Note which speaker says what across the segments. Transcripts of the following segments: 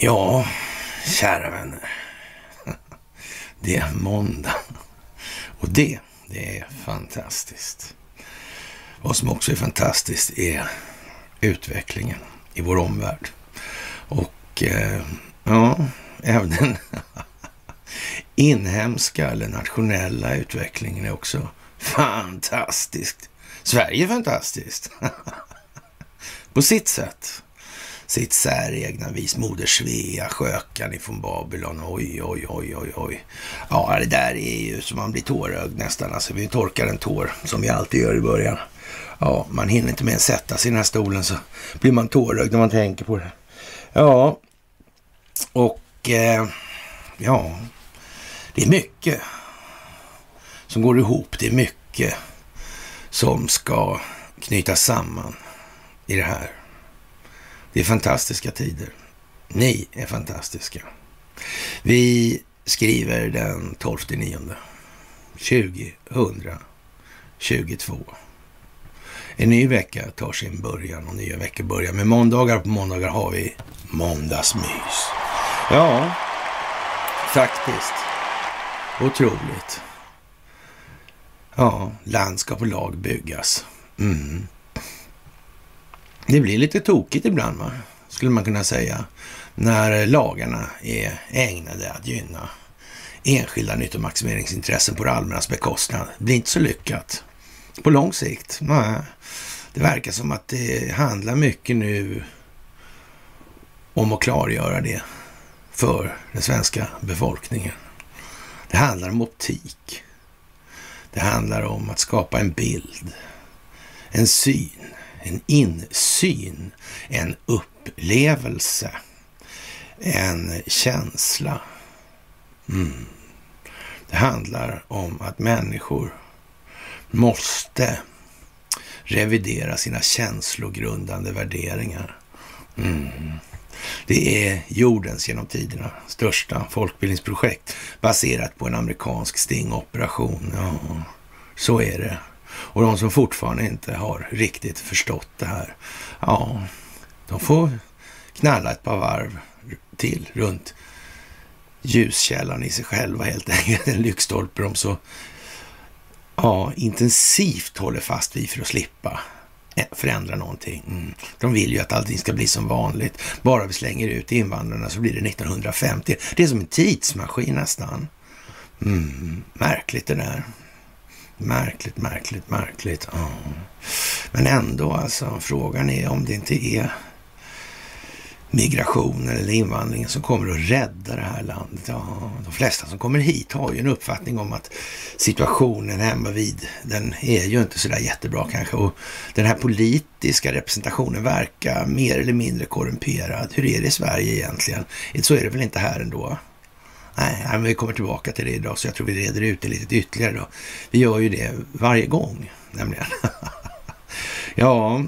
Speaker 1: Ja, kära vänner. Det är måndag. Och det, det är fantastiskt. Vad som också är fantastiskt är utvecklingen i vår omvärld. Och eh, ja, även den inhemska eller nationella utvecklingen är också fantastiskt. Sverige är fantastiskt. På sitt sätt sitt säregna vis. Moder Svea, skökan ifrån Babylon. Oj, oj, oj, oj, oj. Ja, det där är ju så man blir tårögd nästan. Alltså, vi torkar en tår som vi alltid gör i början. Ja, man hinner inte mer sätta sig i den här stolen så blir man tårögd när man tänker på det. Ja, och eh, ja, det är mycket som går ihop. Det är mycket som ska knytas samman i det här. Det är fantastiska tider. Ni är fantastiska. Vi skriver den 12 9 2022. En ny vecka tar sin början och nya veckor börjar med måndagar. På måndagar har vi måndagsmys. Ja, faktiskt. Otroligt. Ja, landskap och lag byggas. Mm. Det blir lite tokigt ibland, va? skulle man kunna säga, när lagarna är ägnade att gynna enskilda nyttomaximeringsintressen på det allmännas bekostnad. Det blir inte så lyckat på lång sikt. Nej. Det verkar som att det handlar mycket nu om att klargöra det för den svenska befolkningen. Det handlar om optik. Det handlar om att skapa en bild, en syn en insyn, en upplevelse, en känsla. Mm. Det handlar om att människor måste revidera sina känslogrundande värderingar. Mm. Det är jordens genom tiderna största folkbildningsprojekt baserat på en amerikansk stingoperation. Ja, så är det. Och de som fortfarande inte har riktigt förstått det här, ja, de får knalla ett par varv till runt ljuskällan i sig själva helt enkelt. En lyktstolpe de så ja, intensivt håller fast vid för att slippa Eh, förändra någonting. Mm. De vill ju att allting ska bli som vanligt. Bara vi slänger ut invandrarna så blir det 1950. Det är som en tidsmaskin nästan. Mm. Märkligt det där. Märkligt, märkligt, märkligt. Ja. Men ändå alltså, frågan är om det inte är migrationen eller invandringen som kommer att rädda det här landet. Ja, de flesta som kommer hit har ju en uppfattning om att situationen hemma vid den är ju inte sådär jättebra kanske. Och den här politiska representationen verkar mer eller mindre korrumperad. Hur är det i Sverige egentligen? Så är det väl inte här ändå? Nej, men vi kommer tillbaka till det idag, så jag tror vi reder ut det lite ytterligare då. Vi gör ju det varje gång, nämligen. ja,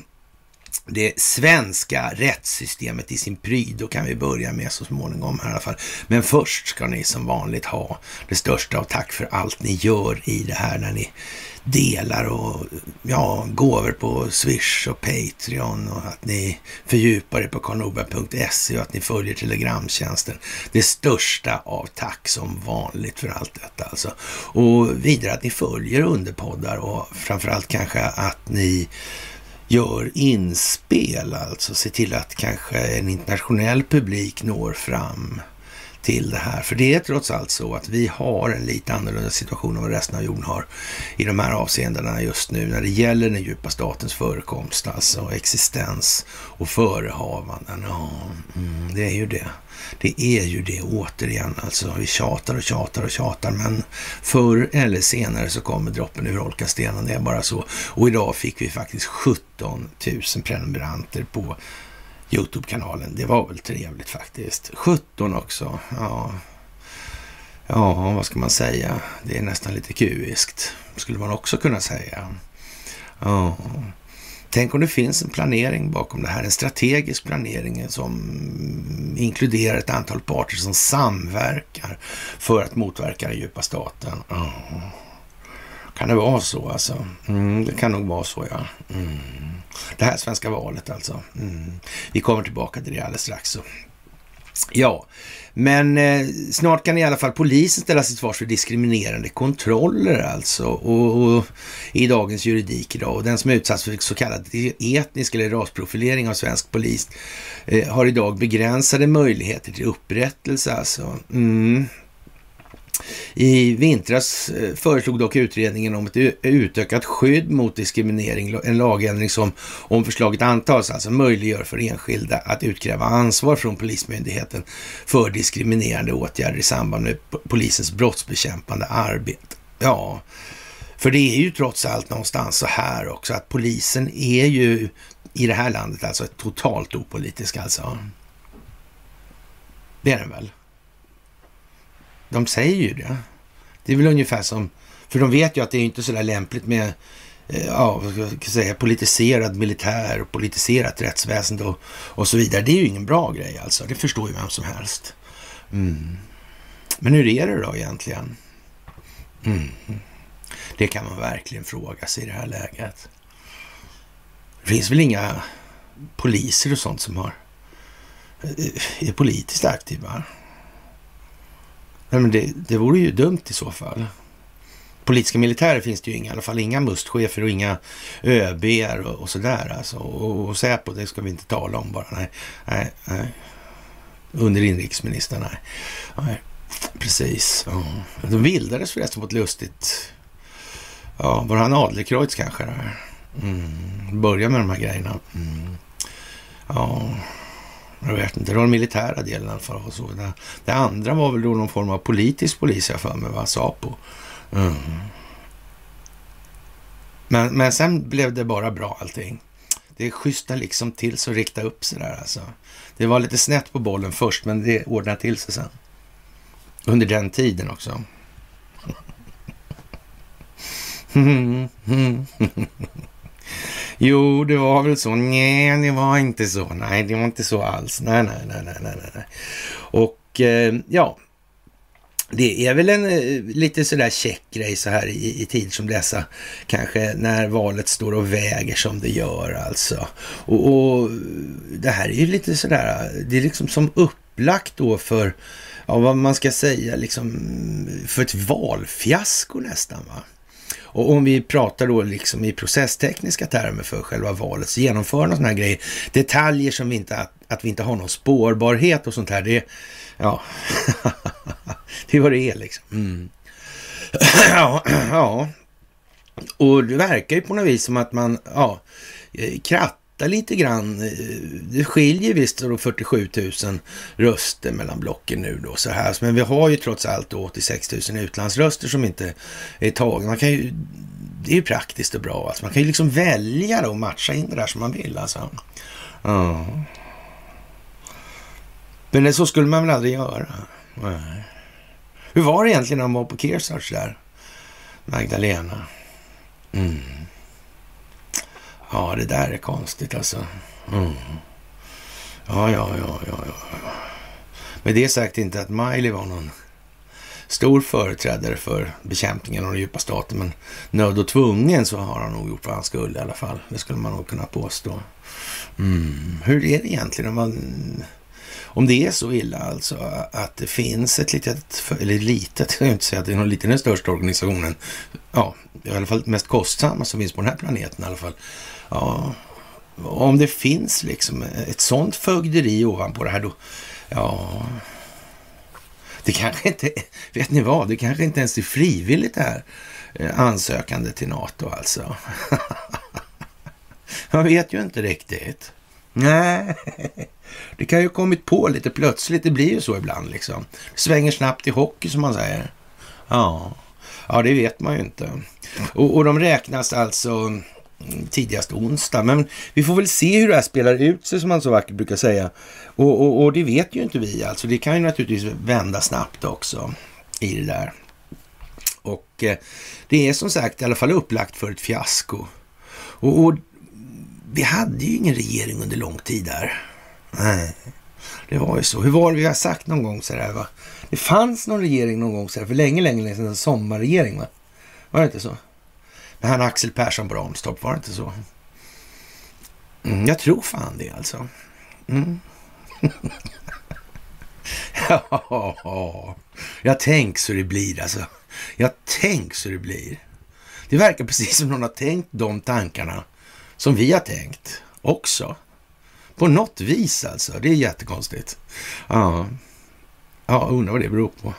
Speaker 1: det svenska rättssystemet i sin pryd. Då kan vi börja med så småningom här i alla fall. Men först ska ni som vanligt ha det största av tack för allt ni gör i det här när ni delar och ja, gåvor på Swish och Patreon och att ni fördjupar er på karlnorberg.se och att ni följer Telegramtjänsten. Det största av tack som vanligt för allt detta alltså. Och vidare att ni följer underpoddar och framförallt kanske att ni gör inspel, alltså se till att kanske en internationell publik når fram till det här. För det är trots allt så att vi har en lite annorlunda situation än vad resten av jorden har i de här avseendena just nu när det gäller den djupa statens förekomst, alltså existens och förehavanden. Ja, mm, det är ju det. Det är ju det återigen alltså. Vi tjatar och tjatar och tjatar men förr eller senare så kommer droppen urholka stenen. Det är bara så. Och idag fick vi faktiskt 17 000 prenumeranter på Youtube-kanalen. Det var väl trevligt faktiskt. 17 också. Ja. ja, vad ska man säga? Det är nästan lite kuiskt, skulle man också kunna säga. Ja. Tänk om det finns en planering bakom det här, en strategisk planering som inkluderar ett antal parter som samverkar för att motverka den djupa staten. Ja. Kan det vara så alltså? Mm, det kan nog vara så ja. Mm. Det här svenska valet alltså. Mm. Vi kommer tillbaka till det alldeles strax. Så. Ja, men eh, snart kan i alla fall polisen ställa till svars för diskriminerande kontroller alltså. Och, och, I dagens juridik idag. Och den som är utsatt för så kallad etnisk eller rasprofilering av svensk polis eh, har idag begränsade möjligheter till upprättelse alltså. Mm. I vintras eh, föreslog dock utredningen om ett utökat skydd mot diskriminering, en lagändring som om förslaget antas alltså möjliggör för enskilda att utkräva ansvar från Polismyndigheten för diskriminerande åtgärder i samband med polisens brottsbekämpande arbete. Ja, för det är ju trots allt någonstans så här också att polisen är ju i det här landet alltså totalt opolitisk alltså. Det är den väl? De säger ju det. Det är väl ungefär som, för de vet ju att det är inte så där lämpligt med eh, ja, vad ska säga, politiserad militär och politiserat rättsväsende och, och så vidare. Det är ju ingen bra grej alltså. Det förstår ju vem som helst. Mm. Men hur är det då egentligen? Mm. Det kan man verkligen fråga sig i det här läget. Det finns väl inga poliser och sånt som har, eh, är politiskt aktiva? Nej, men det, det vore ju dumt i så fall. Politiska militärer finns det ju inga, i alla fall inga mustchefer och inga ÖB och, och sådär. Alltså. Och, och Säpo, det ska vi inte tala om bara. Nej, nej, nej. Under inrikesministern, nej. nej. Precis. Ja. De bildades förresten på ett lustigt... Ja, var han Adlercreutz kanske? Mm. Börja med de här grejerna. Mm. Ja, jag vet inte, det var den militära delen i alla fall. Och så. Det, det, andra var väl då någon form av politisk polis, jag för mig, va? Sapo. Mm. Men, men sen blev det bara bra allting. Det schyssta liksom till så rikta upp sig där alltså. Det var lite snett på bollen först, men det ordnade till sig sen. Under den tiden också. Mm. Jo, det var väl så. Nej, det var inte så. Nej, det var inte så alls. Nej, nej, nej, nej, nej, nej. Och eh, ja, det är väl en eh, lite sådär check grej så här i, i tid som dessa. Kanske när valet står och väger som det gör alltså. Och, och det här är ju lite sådär, det är liksom som upplagt då för, ja vad man ska säga, liksom för ett valfiasko nästan va. Och om vi pratar då liksom i processtekniska termer för själva valet, så genomför sådana här grejer. Detaljer som vi inte, att, att vi inte har någon spårbarhet och sånt här, det, ja, det är vad det är liksom. Mm. ja, ja, och det verkar ju på något vis som att man, ja, eh, kratt lite grann. Det skiljer visst 47 000 röster mellan blocken nu då så här. Men vi har ju trots allt 86 000 utlandsröster som inte är tagna. Man kan ju, det är ju praktiskt och bra. Alltså man kan ju liksom välja och matcha in det där som man vill alltså. Ja. Men så skulle man väl aldrig göra? Nej. Hur var det egentligen när man var på Kearsarge där? Magdalena. Mm. Ja, det där är konstigt alltså. Mm. Ja, ja, ja, ja, ja. Med det sagt inte att Miley var någon stor företrädare för bekämpningen av den djupa staten, men nöd och tvungen så har han nog gjort vad han skulle i alla fall. Det skulle man nog kunna påstå. Mm. Hur är det egentligen om man om det är så illa alltså att det finns ett litet, eller litet, jag kan inte säga att det är någon liten den största organisationen, ja, i alla fall mest kostsamma som finns på den här planeten i alla fall, Ja, om det finns liksom ett sånt fögderi ovanpå det här då, ja... Det kanske inte, vet ni vad, det kanske inte ens är frivilligt det här eh, ansökande till NATO alltså. Man vet ju inte riktigt. Nej, det kan ju ha kommit på lite plötsligt. Det blir ju så ibland liksom. Det svänger snabbt i hockey som man säger. Ja, ja det vet man ju inte. Och, och de räknas alltså tidigast onsdag. Men vi får väl se hur det här spelar ut sig som man så vackert brukar säga. Och, och, och det vet ju inte vi alltså. Det kan ju naturligtvis vända snabbt också i det där. Och eh, det är som sagt i alla fall upplagt för ett fiasko. Och, och vi hade ju ingen regering under lång tid där. Nej, det var ju så. Hur var det vi har sagt någon gång så där va? Det fanns någon regering någon gång så där för länge, länge, länge sedan, en sommarregering va? Var det inte så? Han Axel Persson Bramstorp, var det inte så? Mm, jag tror fan det alltså. Mm. ja, jag tänk så det blir alltså. Jag tänk så det blir. Det verkar precis som någon har tänkt de tankarna som vi har tänkt också. På något vis alltså. Det är jättekonstigt. Ja, ja undrar vad det beror på.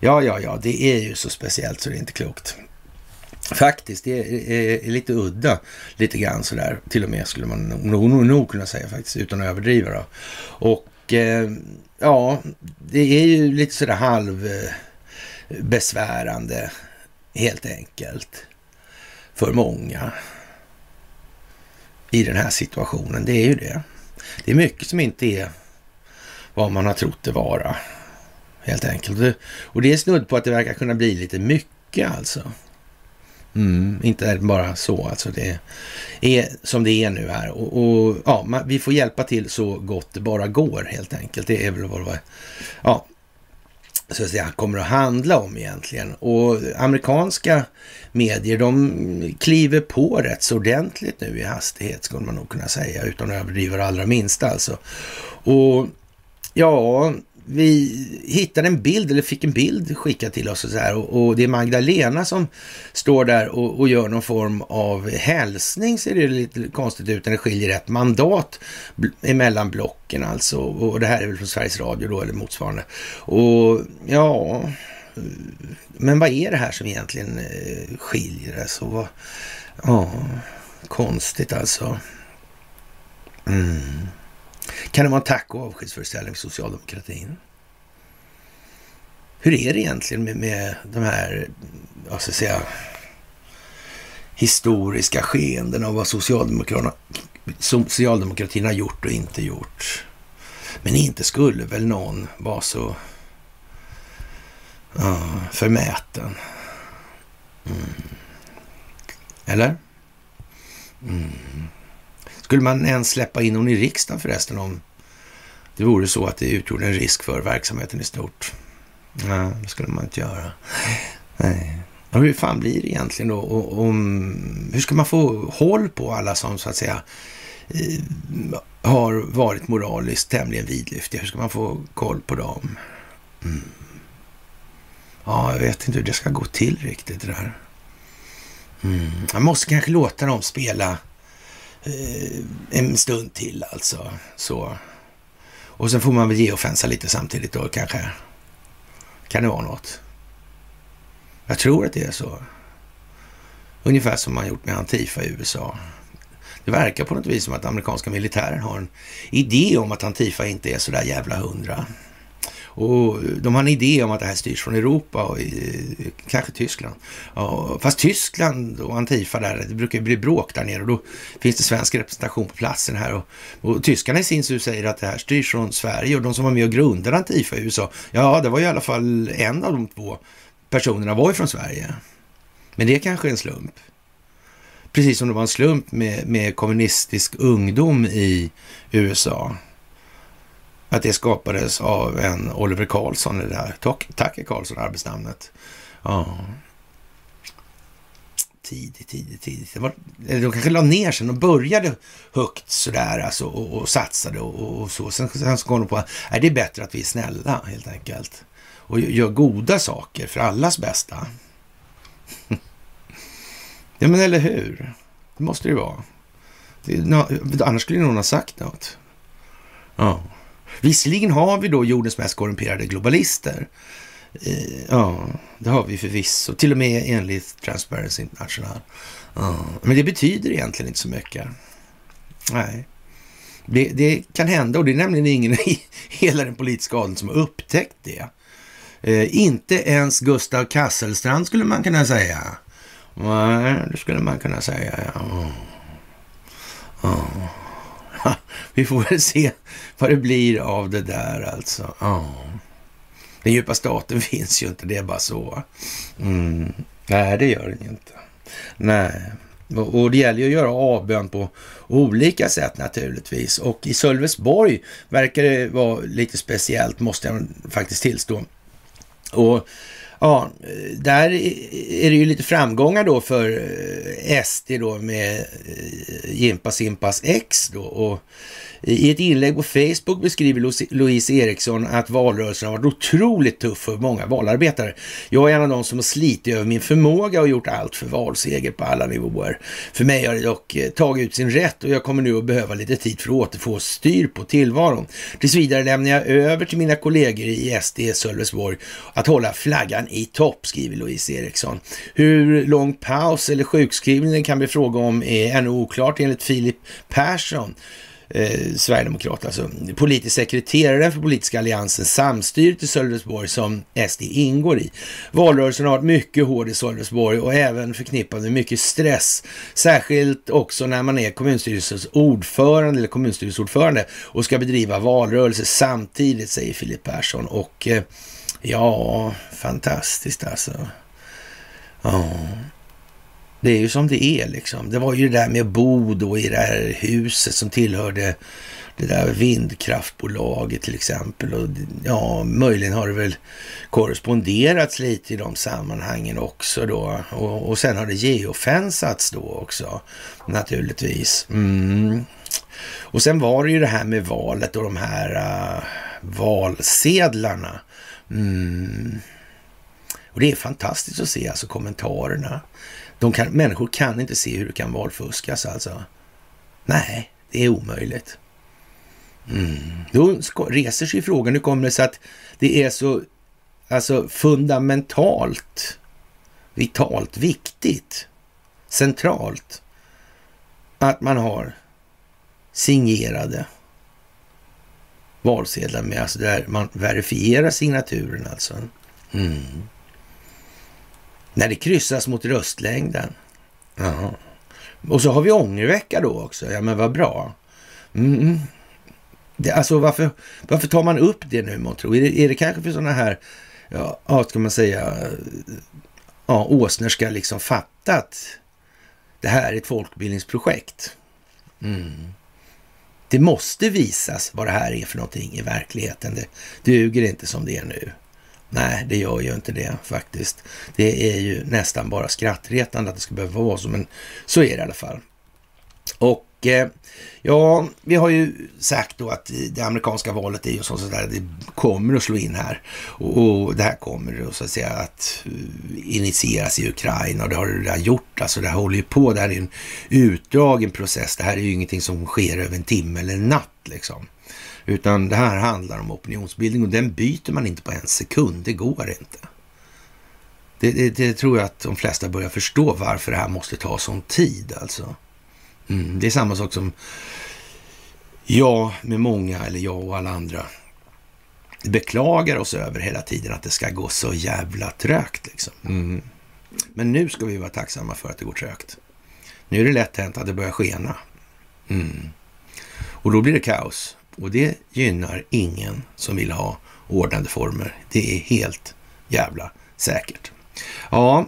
Speaker 1: Ja, ja, ja, det är ju så speciellt så det är inte klokt. Faktiskt, det är, lite udda lite grann sådär. Till och med skulle man nog, nog, nog kunna säga faktiskt, utan att överdriva. Då. Och eh, ja, det är ju lite sådär halvbesvärande eh, helt enkelt för många i den här situationen. Det är ju det. Det är mycket som inte är vad man har trott det vara, helt enkelt. Och det är snudd på att det verkar kunna bli lite mycket alltså. Mm, inte bara så alltså. Det är som det är nu här. Och, och ja, man, vi får hjälpa till så gott det bara går helt enkelt. Det är väl vad det ja, så att säga, kommer att handla om egentligen. Och amerikanska medier, de kliver på rätt så ordentligt nu i hastighet, skulle man nog kunna säga, utan att överdriva det allra minsta alltså. Och ja, vi hittade en bild, eller fick en bild skickad till oss och så här, och, och det är Magdalena som står där och, och, gör någon form av hälsning, ser det lite konstigt ut när det skiljer ett mandat emellan blocken alltså. Och det här är väl från Sveriges Radio då, eller motsvarande. Och ja, men vad är det här som egentligen eh, skiljer? Alltså, vad, ja, konstigt alltså. Mm. Kan det vara en tack och avskedsföreställning för socialdemokratin? Hur är det egentligen med, med de här, vad ska jag säga, historiska skeendena och vad Socialdemokraterna, socialdemokratin har gjort och inte gjort? Men inte skulle väl någon vara så uh, förmäten? Mm. Eller? Mm. Skulle man ens släppa in någon i riksdagen förresten om det vore så att det utgjorde en risk för verksamheten i stort? Nej, det skulle man inte göra. Nej. Och hur fan blir det egentligen då? Och, om, hur ska man få håll på alla som så att säga eh, har varit moraliskt tämligen vidlyftiga? Hur ska man få koll på dem? Mm. Ja, jag vet inte hur det ska gå till riktigt det där. Mm. Man måste kanske låta dem spela Eh, en stund till alltså. Så. Och sen får man väl geofensa lite samtidigt då kanske. Kan det vara något? Jag tror att det är så. Ungefär som man gjort med Antifa i USA. Det verkar på något vis som att amerikanska militären har en idé om att Antifa inte är så där jävla hundra. Och de har en idé om att det här styrs från Europa och i, kanske Tyskland. Ja, fast Tyskland och Antifa där, det brukar bli bråk där nere och då finns det svensk representation på platsen här. Och, och tyskarna i sin tur säger att det här styrs från Sverige och de som var med och grundade Antifa i USA, ja, det var i alla fall en av de två personerna var ju från Sverige. Men det är kanske en slump. Precis som det var en slump med, med kommunistisk ungdom i USA att det skapades av en Oliver Karlsson, det där Tacke Karlsson, arbetsnamnet. Ja. Tidigt, tidigt, tidigt. Var, de kanske la ner sen och började högt sådär alltså, och, och satsade och, och, så. Sen, sen så kom de på att det är bättre att vi är snälla helt enkelt. Och gör goda saker för allas bästa. ja men eller hur? Det måste det ju vara. Det, annars skulle någon ha sagt något. Ja. Visserligen har vi då jordens mest korrumperade globalister. Eh, ja, det har vi förvisso. Till och med enligt Transparency International. Ja, men det betyder egentligen inte så mycket. Nej. Det, det, kan hända och det är nämligen ingen i hela den politiska adeln som har upptäckt det. Eh, inte ens Gustav Kasselstrand skulle man kunna säga. Nej, det skulle man kunna säga. Ja. Oh. vi får väl se vad det blir av det där alltså. Ja. Den djupa staten finns ju inte, det är bara så. Mm. Nej, det gör den ju inte. Nej, och det gäller ju att göra avbön på olika sätt naturligtvis. Och i Sölvesborg verkar det vara lite speciellt, måste jag faktiskt tillstå. Och ja, där är det ju lite framgångar då för eh, SD då med eh, Jimpa Simpas X då. Och i ett inlägg på Facebook beskriver Louise Eriksson att valrörelsen har varit otroligt tuff för många valarbetare. Jag är en av de som har slitit över min förmåga och gjort allt för valseger på alla nivåer. För mig har det dock eh, tagit ut sin rätt och jag kommer nu att behöva lite tid för att återfå styr på tillvaron. Tills vidare lämnar jag över till mina kollegor i SD Sölvesborg att hålla flaggan i topp, skriver Louise Eriksson. Hur lång paus eller sjukskrivning det kan bli fråga om är ännu oklart enligt Filip Persson eh, Sverigedemokrat, alltså politisk sekreterare för politiska alliansen Samstyret i Sölvesborg som SD ingår i. Valrörelsen har varit mycket hård i Sölvesborg och även förknippad med mycket stress. Särskilt också när man är kommunstyrelsens ordförande eller kommunstyrelseordförande och ska bedriva valrörelse samtidigt, säger Filip Persson. Och eh, ja, fantastiskt alltså. Ja. Det är ju som det är liksom. Det var ju det där med att bo då i det här huset som tillhörde det där vindkraftbolaget till exempel. Och ja, möjligen har det väl korresponderats lite i de sammanhangen också då. Och, och sen har det geofensats då också naturligtvis. Mm. Och sen var det ju det här med valet och de här uh, valsedlarna. Mm. Och det är fantastiskt att se alltså kommentarerna. De kan, människor kan inte se hur det kan valfuskas alltså. Nej, det är omöjligt. Mm. Då reser sig frågan, hur kommer det sig att det är så alltså, fundamentalt, vitalt, viktigt, centralt att man har signerade valsedlar med, alltså där man verifierar signaturen alltså. Mm. När det kryssas mot röstlängden. Aha. Och så har vi ångervecka då också. Ja, men vad bra. Mm. Det, alltså varför, varför tar man upp det nu, månntro? tror? Är det, är det kanske för sådana här, ja, vad ska man säga, ja, åsnor ska liksom fatta att det här är ett folkbildningsprojekt. Mm. Det måste visas vad det här är för någonting i verkligheten. Det duger inte som det är nu. Nej, det gör ju inte det faktiskt. Det är ju nästan bara skrattretande att det ska behöva vara så, men så är det i alla fall. Och eh, ja, vi har ju sagt då att det amerikanska valet är ju sånt där, det kommer att slå in här. Och, och det här kommer så att säga att eh, initieras i Ukraina och det har det redan gjort. Alltså det här håller ju på, det här är en utdragen process. Det här är ju ingenting som sker över en timme eller en natt liksom. Utan det här handlar om opinionsbildning och den byter man inte på en sekund. Det går inte. Det, det, det tror jag att de flesta börjar förstå varför det här måste ta sån tid alltså. Mm, det är samma sak som jag med många, eller jag och alla andra, beklagar oss över hela tiden att det ska gå så jävla trögt. Liksom. Mm. Men nu ska vi vara tacksamma för att det går trögt. Nu är det lätt hänt att det börjar skena. Mm. Och då blir det kaos. Och det gynnar ingen som vill ha ordnade former. Det är helt jävla säkert. Ja,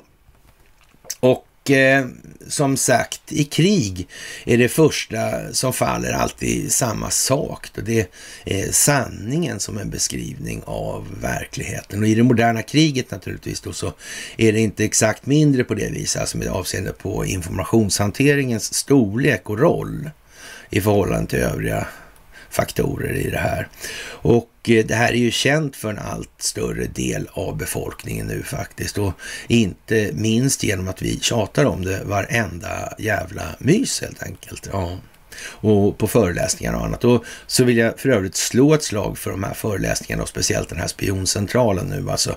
Speaker 1: och eh, som sagt, i krig är det första som faller alltid samma sak. Då. Det är sanningen som en beskrivning av verkligheten. Och i det moderna kriget naturligtvis då så är det inte exakt mindre på det viset, alltså med avseende på informationshanteringens storlek och roll i förhållande till övriga faktorer i det här. Och eh, det här är ju känt för en allt större del av befolkningen nu faktiskt och inte minst genom att vi tjatar om det varenda jävla mys helt enkelt. Ja och på föreläsningar och annat. Och så vill jag för övrigt slå ett slag för de här föreläsningarna och speciellt den här spioncentralen nu. Alltså,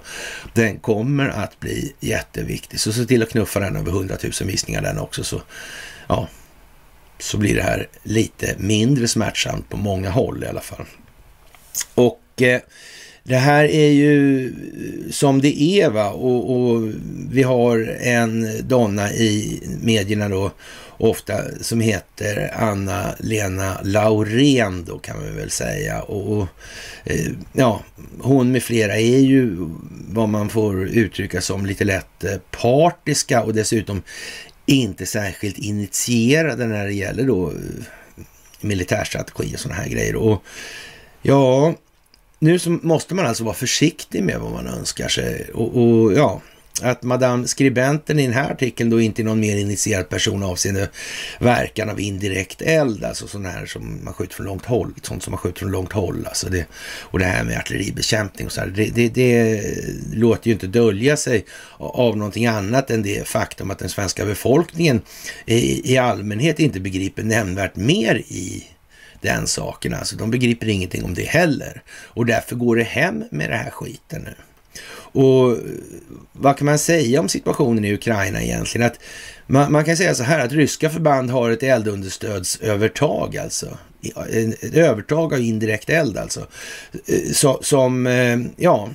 Speaker 1: den kommer att bli jätteviktig. Så se till att knuffa den över 100 000 visningar den också. Så ja, så blir det här lite mindre smärtsamt på många håll i alla fall. Och eh, det här är ju som det är va och, och, vi har en donna i medierna då ofta som heter Anna-Lena Laurén då kan man väl säga. Och, och, eh, ja, hon med flera är ju vad man får uttrycka som lite lätt eh, partiska och dessutom inte särskilt initierade när det gäller då eh, militärstrategi och sådana här grejer. Och ja, nu så måste man alltså vara försiktig med vad man önskar sig. Och, och ja, att madame skribenten i den här artikeln då inte är någon mer initierad person avseende verkan av indirekt eld, alltså sån här som man skjuter från långt håll, sånt som man skjuter från långt håll, alltså det, och det här med artilleribekämpning och så här, det, det, det låter ju inte dölja sig av någonting annat än det faktum att den svenska befolkningen i, i allmänhet inte begriper nämnvärt mer i den saken. Alltså, de begriper ingenting om det heller. Och därför går det hem med det här skiten nu. Och vad kan man säga om situationen i Ukraina egentligen? Att man, man kan säga så här att ryska förband har ett eldunderstödsövertag alltså. Ett övertag av indirekt eld alltså. Eh, så, som, eh, ja,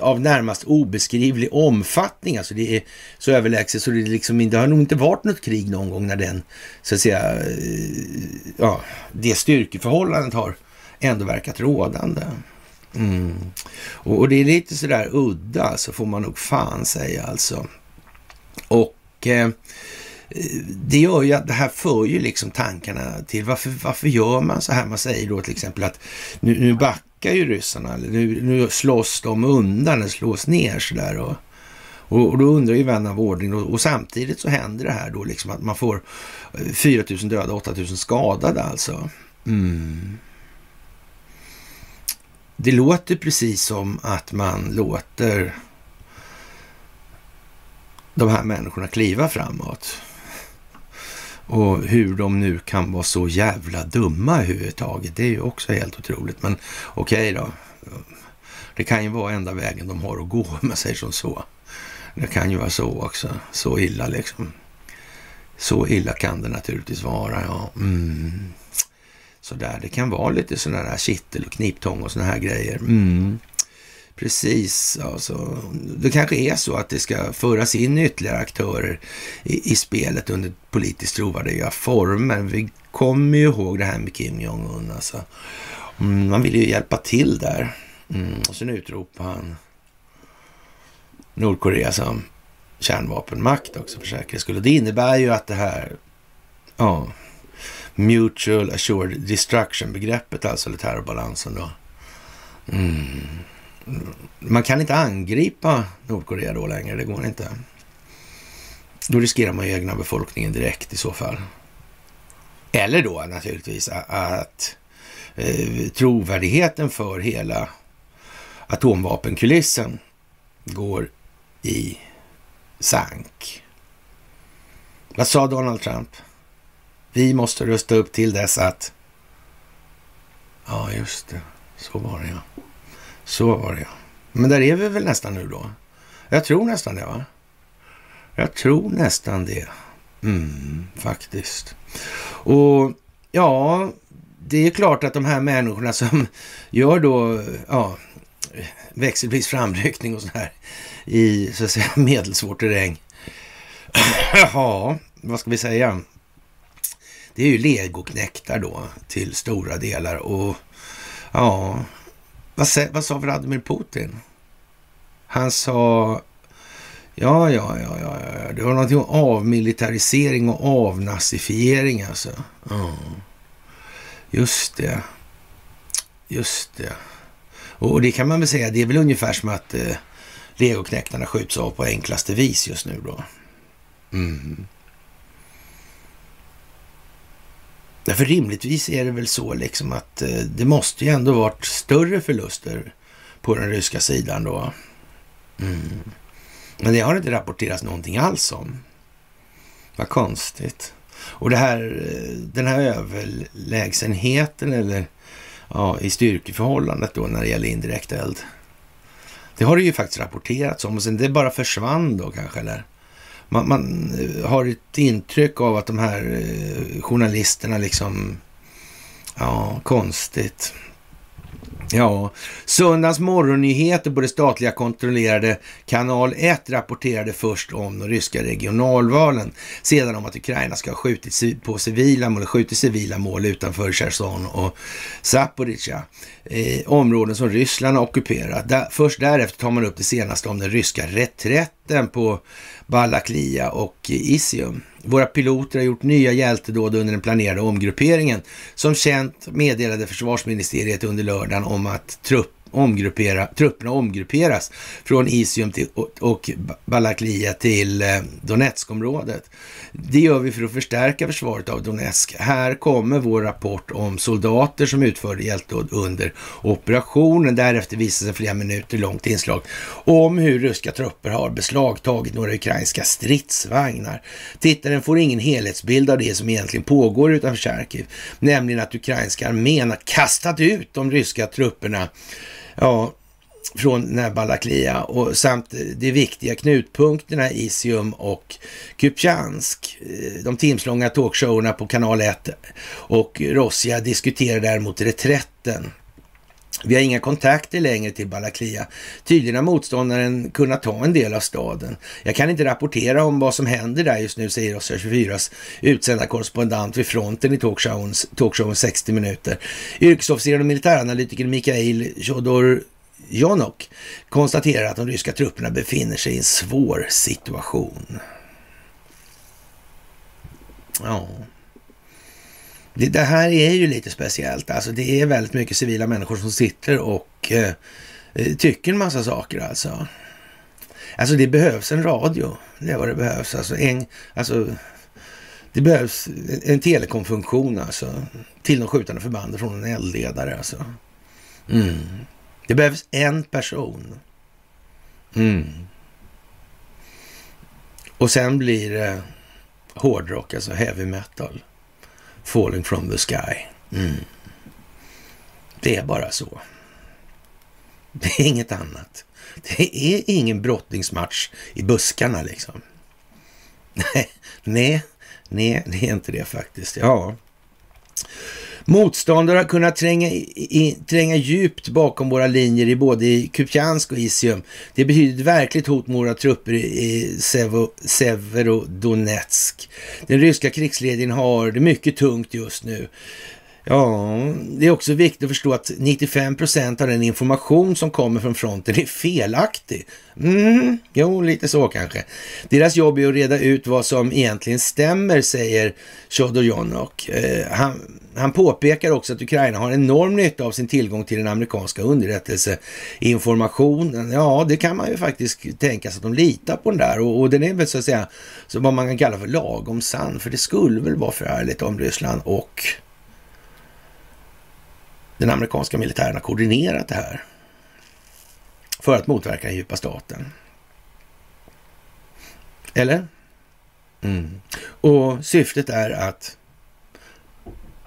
Speaker 1: av närmast obeskrivlig omfattning. Alltså det är så överlägset så det, liksom, det har nog inte varit något krig någon gång när den, så att säga, eh, ja, det styrkeförhållandet har ändå verkat rådande. Mm. Och, och, det är lite sådär udda, så får man nog fan säga alltså. Och eh, det gör ju att det här för ju liksom tankarna till varför, varför gör man så här? Man säger då till exempel att nu, nu backar ju ryssarna, eller nu, nu slåss de undan, eller slås ner sådär. Och, och, och då undrar ju vän av ordning och, och, samtidigt så händer det här då liksom att man får eh, 4 000 döda, 8 000 skadade alltså. Mm. Det låter precis som att man låter de här människorna kliva framåt. Och hur de nu kan vara så jävla dumma överhuvudtaget, det är ju också helt otroligt. Men okej okay då. Det kan ju vara enda vägen de har att gå, om man säger som så. Det kan ju vara så också. Så illa liksom. Så illa kan det naturligtvis vara, ja. Mm sådär. Det kan vara lite sådana här kittel och kniptång och sådana här grejer. Mm. Precis, alltså. Det kanske är så att det ska föras in ytterligare aktörer i, i spelet under politiskt trovärdiga former. Vi kommer ju ihåg det här med Kim Jong-Un. Alltså. Mm, man vill ju hjälpa till där. Mm. Och sen utropar han Nordkorea som kärnvapenmakt också för säkerhets skull. Och det innebär ju att det här, ja, Mutual Assured Destruction-begreppet, alltså, eller terrorbalansen då. Mm. Man kan inte angripa Nordkorea då längre, det går inte. Då riskerar man ju egna befolkningen direkt i så fall. Eller då naturligtvis att eh, trovärdigheten för hela atomvapenkulissen går i sank. Vad sa Donald Trump? Vi måste rusta upp till dess att... Ja, just det. Så var det ja. Så var det ja. Men där är vi väl nästan nu då? Jag tror nästan det va? Jag tror nästan det. Mm, faktiskt. Och ja, det är klart att de här människorna som gör då ja, växelvis framryckning och sådär i så att säga medelsvår terräng. ja, vad ska vi säga? Det är ju legoknäktar då till stora delar. Och ja, vad, vad sa Vladimir Putin? Han sa, ja, ja, ja, ja, ja. det var någonting om avmilitarisering och avnazifiering alltså. Ja. Just det. Just det. Och det kan man väl säga, det är väl ungefär som att eh, legoknäktarna skjuts av på enklaste vis just nu då. Mm. För rimligtvis är det väl så liksom att eh, det måste ju ändå varit större förluster på den ryska sidan då. Mm. Men det har inte rapporterats någonting alls om. Vad konstigt. Och det här, eh, den här överlägsenheten eller ja, i styrkeförhållandet då när det gäller indirekt eld. Det har det ju faktiskt rapporterats om och sen det bara försvann då kanske eller? Man, man, eh, har ett intryck av att de här eh, journalisterna liksom, ja, konstigt. Ja, söndagens morgonnyheter på det statliga kontrollerade kanal 1 rapporterade först om de ryska regionalvalen, sedan om att Ukraina ska ha skjutit på civila mål, skjutit civila mål utanför Cherson och Zaporizjzja, eh, områden som Ryssland har ockuperat. Där, först därefter tar man upp det senaste om den ryska reträtten på Balaklia och Isium. Våra piloter har gjort nya hjältedåd under den planerade omgrupperingen. Som känt meddelade försvarsministeriet under lördagen om att trupp omgruppera, trupperna omgrupperas från Isium till, och, och Balaklia till eh, Donetskområdet. Det gör vi för att förstärka försvaret av Donetsk. Här kommer vår rapport om soldater som utförde hjältdåd under operationen. Därefter visas en flera minuter långt inslag om hur ryska trupper har beslagtagit några ukrainska stridsvagnar. Tittaren får ingen helhetsbild av det som egentligen pågår utanför Charkiv, nämligen att ukrainska armén har kastat ut de ryska trupperna ja, från Balaklia och samt de viktiga knutpunkterna Isium och Kupjansk. Eh, de timslånga talkshowerna på kanal 1 och Rossia diskuterar däremot reträtten. Vi har inga kontakter längre till Balaklia. Tydligen har motståndaren kunnat ta en del av staden. Jag kan inte rapportera om vad som händer där just nu, säger Rossia 24s utsända korrespondent vid fronten i talkshowen, talkshowen 60 minuter. Yrkesofficeren och militäranalytikern Mikhail Chodor Jonok konstaterar att de ryska trupperna befinner sig i en svår situation. Ja, det, det här är ju lite speciellt. Alltså det är väldigt mycket civila människor som sitter och eh, eh, tycker en massa saker alltså. Alltså det behövs en radio. Det är vad det behövs. Alltså, en, alltså det behövs en telekomfunktion alltså. Till de skjutande förbanden från en eldledare alltså. Mm. Det behövs en person. Mm. Och sen blir det hårdrock, alltså heavy metal. Falling from the sky. Mm. Det är bara så. Det är inget annat. Det är ingen brottningsmatch i buskarna liksom. Nej, nej, nej, det är inte det faktiskt. Ja. Motståndare har kunnat tränga, i, tränga djupt bakom våra linjer i både i Kupjansk och Isium. Det betyder ett verkligt hot mot våra trupper i Sevo, Severodonetsk. Den ryska krigsledningen har det mycket tungt just nu. Ja, det är också viktigt att förstå att 95 procent av den information som kommer från fronten är felaktig. Mm, jo, lite så kanske. Deras jobb är att reda ut vad som egentligen stämmer, säger Chodorjonok. Eh, han, han påpekar också att Ukraina har enorm nytta av sin tillgång till den amerikanska underrättelseinformationen. Ja, det kan man ju faktiskt tänka sig att de litar på den där och, och den är väl så att säga så vad man kan kalla för lagom sann. För det skulle väl vara förärligt om Ryssland och den amerikanska militären har koordinerat det här för att motverka den djupa staten. Eller? Mm. Och syftet är att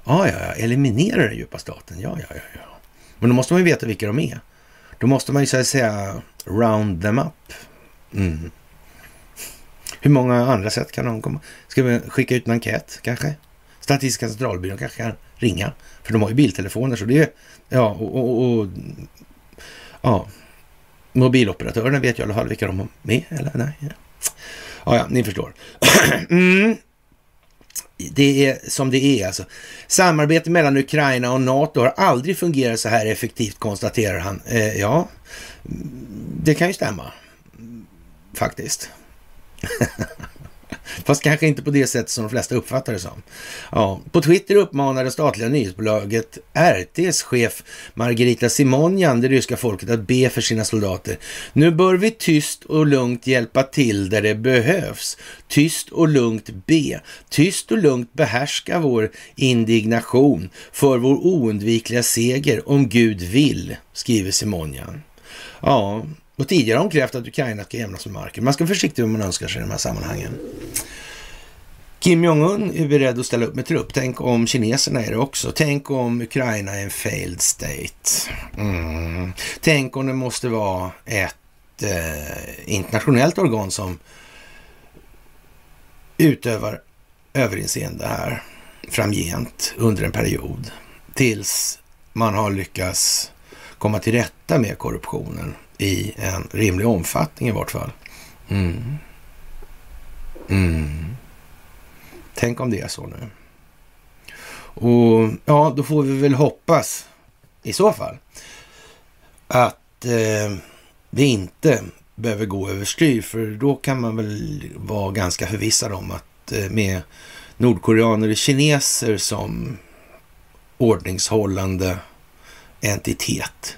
Speaker 1: ja, ja, ja, eliminera den djupa staten. Ja, ja, ja, ja. Men då måste man ju veta vilka de är. Då måste man ju så att säga round them up. Mm. Hur många andra sätt kan de komma? Ska vi skicka ut en enkät kanske? Statistiska centralbyrån kanske kan ringa. För de har ju biltelefoner så det är... Ja, och, och, och ja. Mobiloperatörerna vet ju i alla fall vilka de har med, eller nej? Ja, ja, ja ni förstår. mm. Det är som det är alltså. Samarbete mellan Ukraina och NATO har aldrig fungerat så här effektivt, konstaterar han. Eh, ja, det kan ju stämma. Faktiskt. Fast kanske inte på det sättet som de flesta uppfattar det som. Ja, på Twitter uppmanar det statliga nyhetsbolaget RTs chef Margarita Simonjan det ryska folket att be för sina soldater. Nu bör vi tyst och lugnt hjälpa till där det behövs. Tyst och lugnt be. Tyst och lugnt behärska vår indignation för vår oundvikliga seger om Gud vill, skriver Simonjan. Ja, och tidigare har hon krävt att Ukraina ska jämnas med marken. Man ska vara försiktig med vad man önskar sig i de här sammanhangen. Kim Jong-Un är beredd att ställa upp med trupp. Tänk om kineserna är det också. Tänk om Ukraina är en failed state. Mm. Tänk om det måste vara ett eh, internationellt organ som utövar överinseende här framgent under en period tills man har lyckats komma till rätta med korruptionen i en rimlig omfattning i vart fall. Mm. Mm. Tänk om det är så nu. Och ja, då får vi väl hoppas i så fall att eh, det inte behöver gå överstyr, för då kan man väl vara ganska förvissad om att eh, med nordkoreaner och kineser som ordningshållande entitet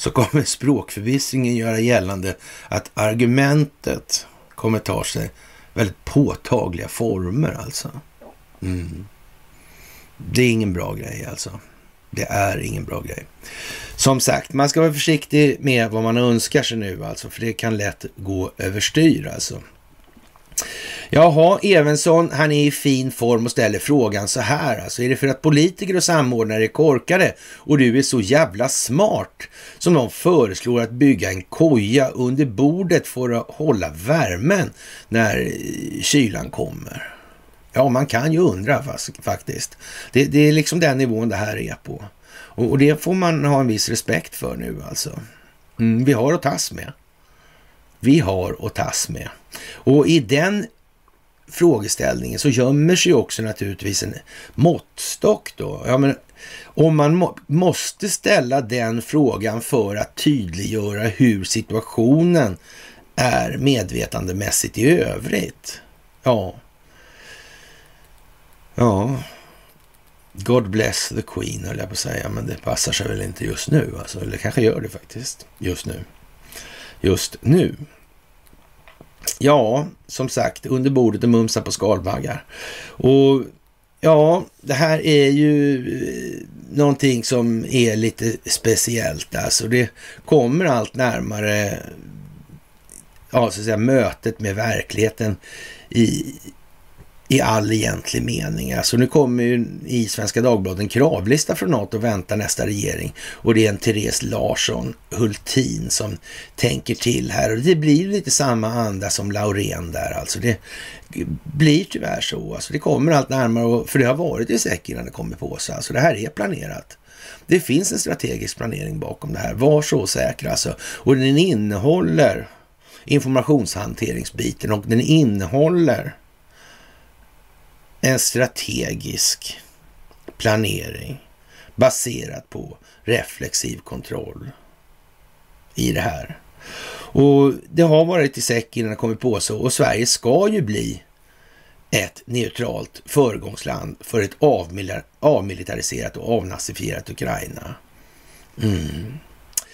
Speaker 1: så kommer språkförvissningen göra gällande att argumentet kommer ta sig väldigt påtagliga former alltså. Mm. Det är ingen bra grej alltså. Det är ingen bra grej. Som sagt, man ska vara försiktig med vad man önskar sig nu alltså, för det kan lätt gå överstyr alltså. Jaha, Evensson, han är i fin form och ställer frågan så här. Alltså, är det för att politiker och samordnare är korkade och du är så jävla smart som de föreslår att bygga en koja under bordet för att hålla värmen när eh, kylan kommer? Ja, man kan ju undra faktiskt. Det, det är liksom den nivån det här är på. Och, och, det får man ha en viss respekt för nu alltså. Mm, vi har att tas med. Vi har att tas med. Och i den frågeställningen så gömmer sig också naturligtvis en måttstock då. Ja, men om man må, måste ställa den frågan för att tydliggöra hur situationen är medvetandemässigt i övrigt. Ja. Ja. God bless the Queen höll jag på att säga, men det passar sig väl inte just nu. Alltså, eller kanske gör det faktiskt just nu. Just nu. Ja, som sagt, under bordet och mumsa på skalbaggar. Och ja, det här är ju eh, någonting som är lite speciellt. Alltså det kommer allt närmare ja, så att säga, mötet med verkligheten i, i all egentlig mening. Alltså nu kommer ju i Svenska Dagbladet en kravlista från NATO och väntar nästa regering. Och det är en Therese Larsson Hultin som tänker till här. Och det blir lite samma anda som Laurén där alltså. Det blir tyvärr så. Alltså det kommer allt närmare, för det har varit i säck innan det kommer på sig. Alltså det här är planerat. Det finns en strategisk planering bakom det här. Var så säkra alltså. Och den innehåller informationshanteringsbiten och den innehåller en strategisk planering baserat på reflexiv kontroll i det här. Och det har varit i säck innan det kommit på så och Sverige ska ju bli ett neutralt föregångsland för ett avmilitariserat och avnazifierat Ukraina. Mm.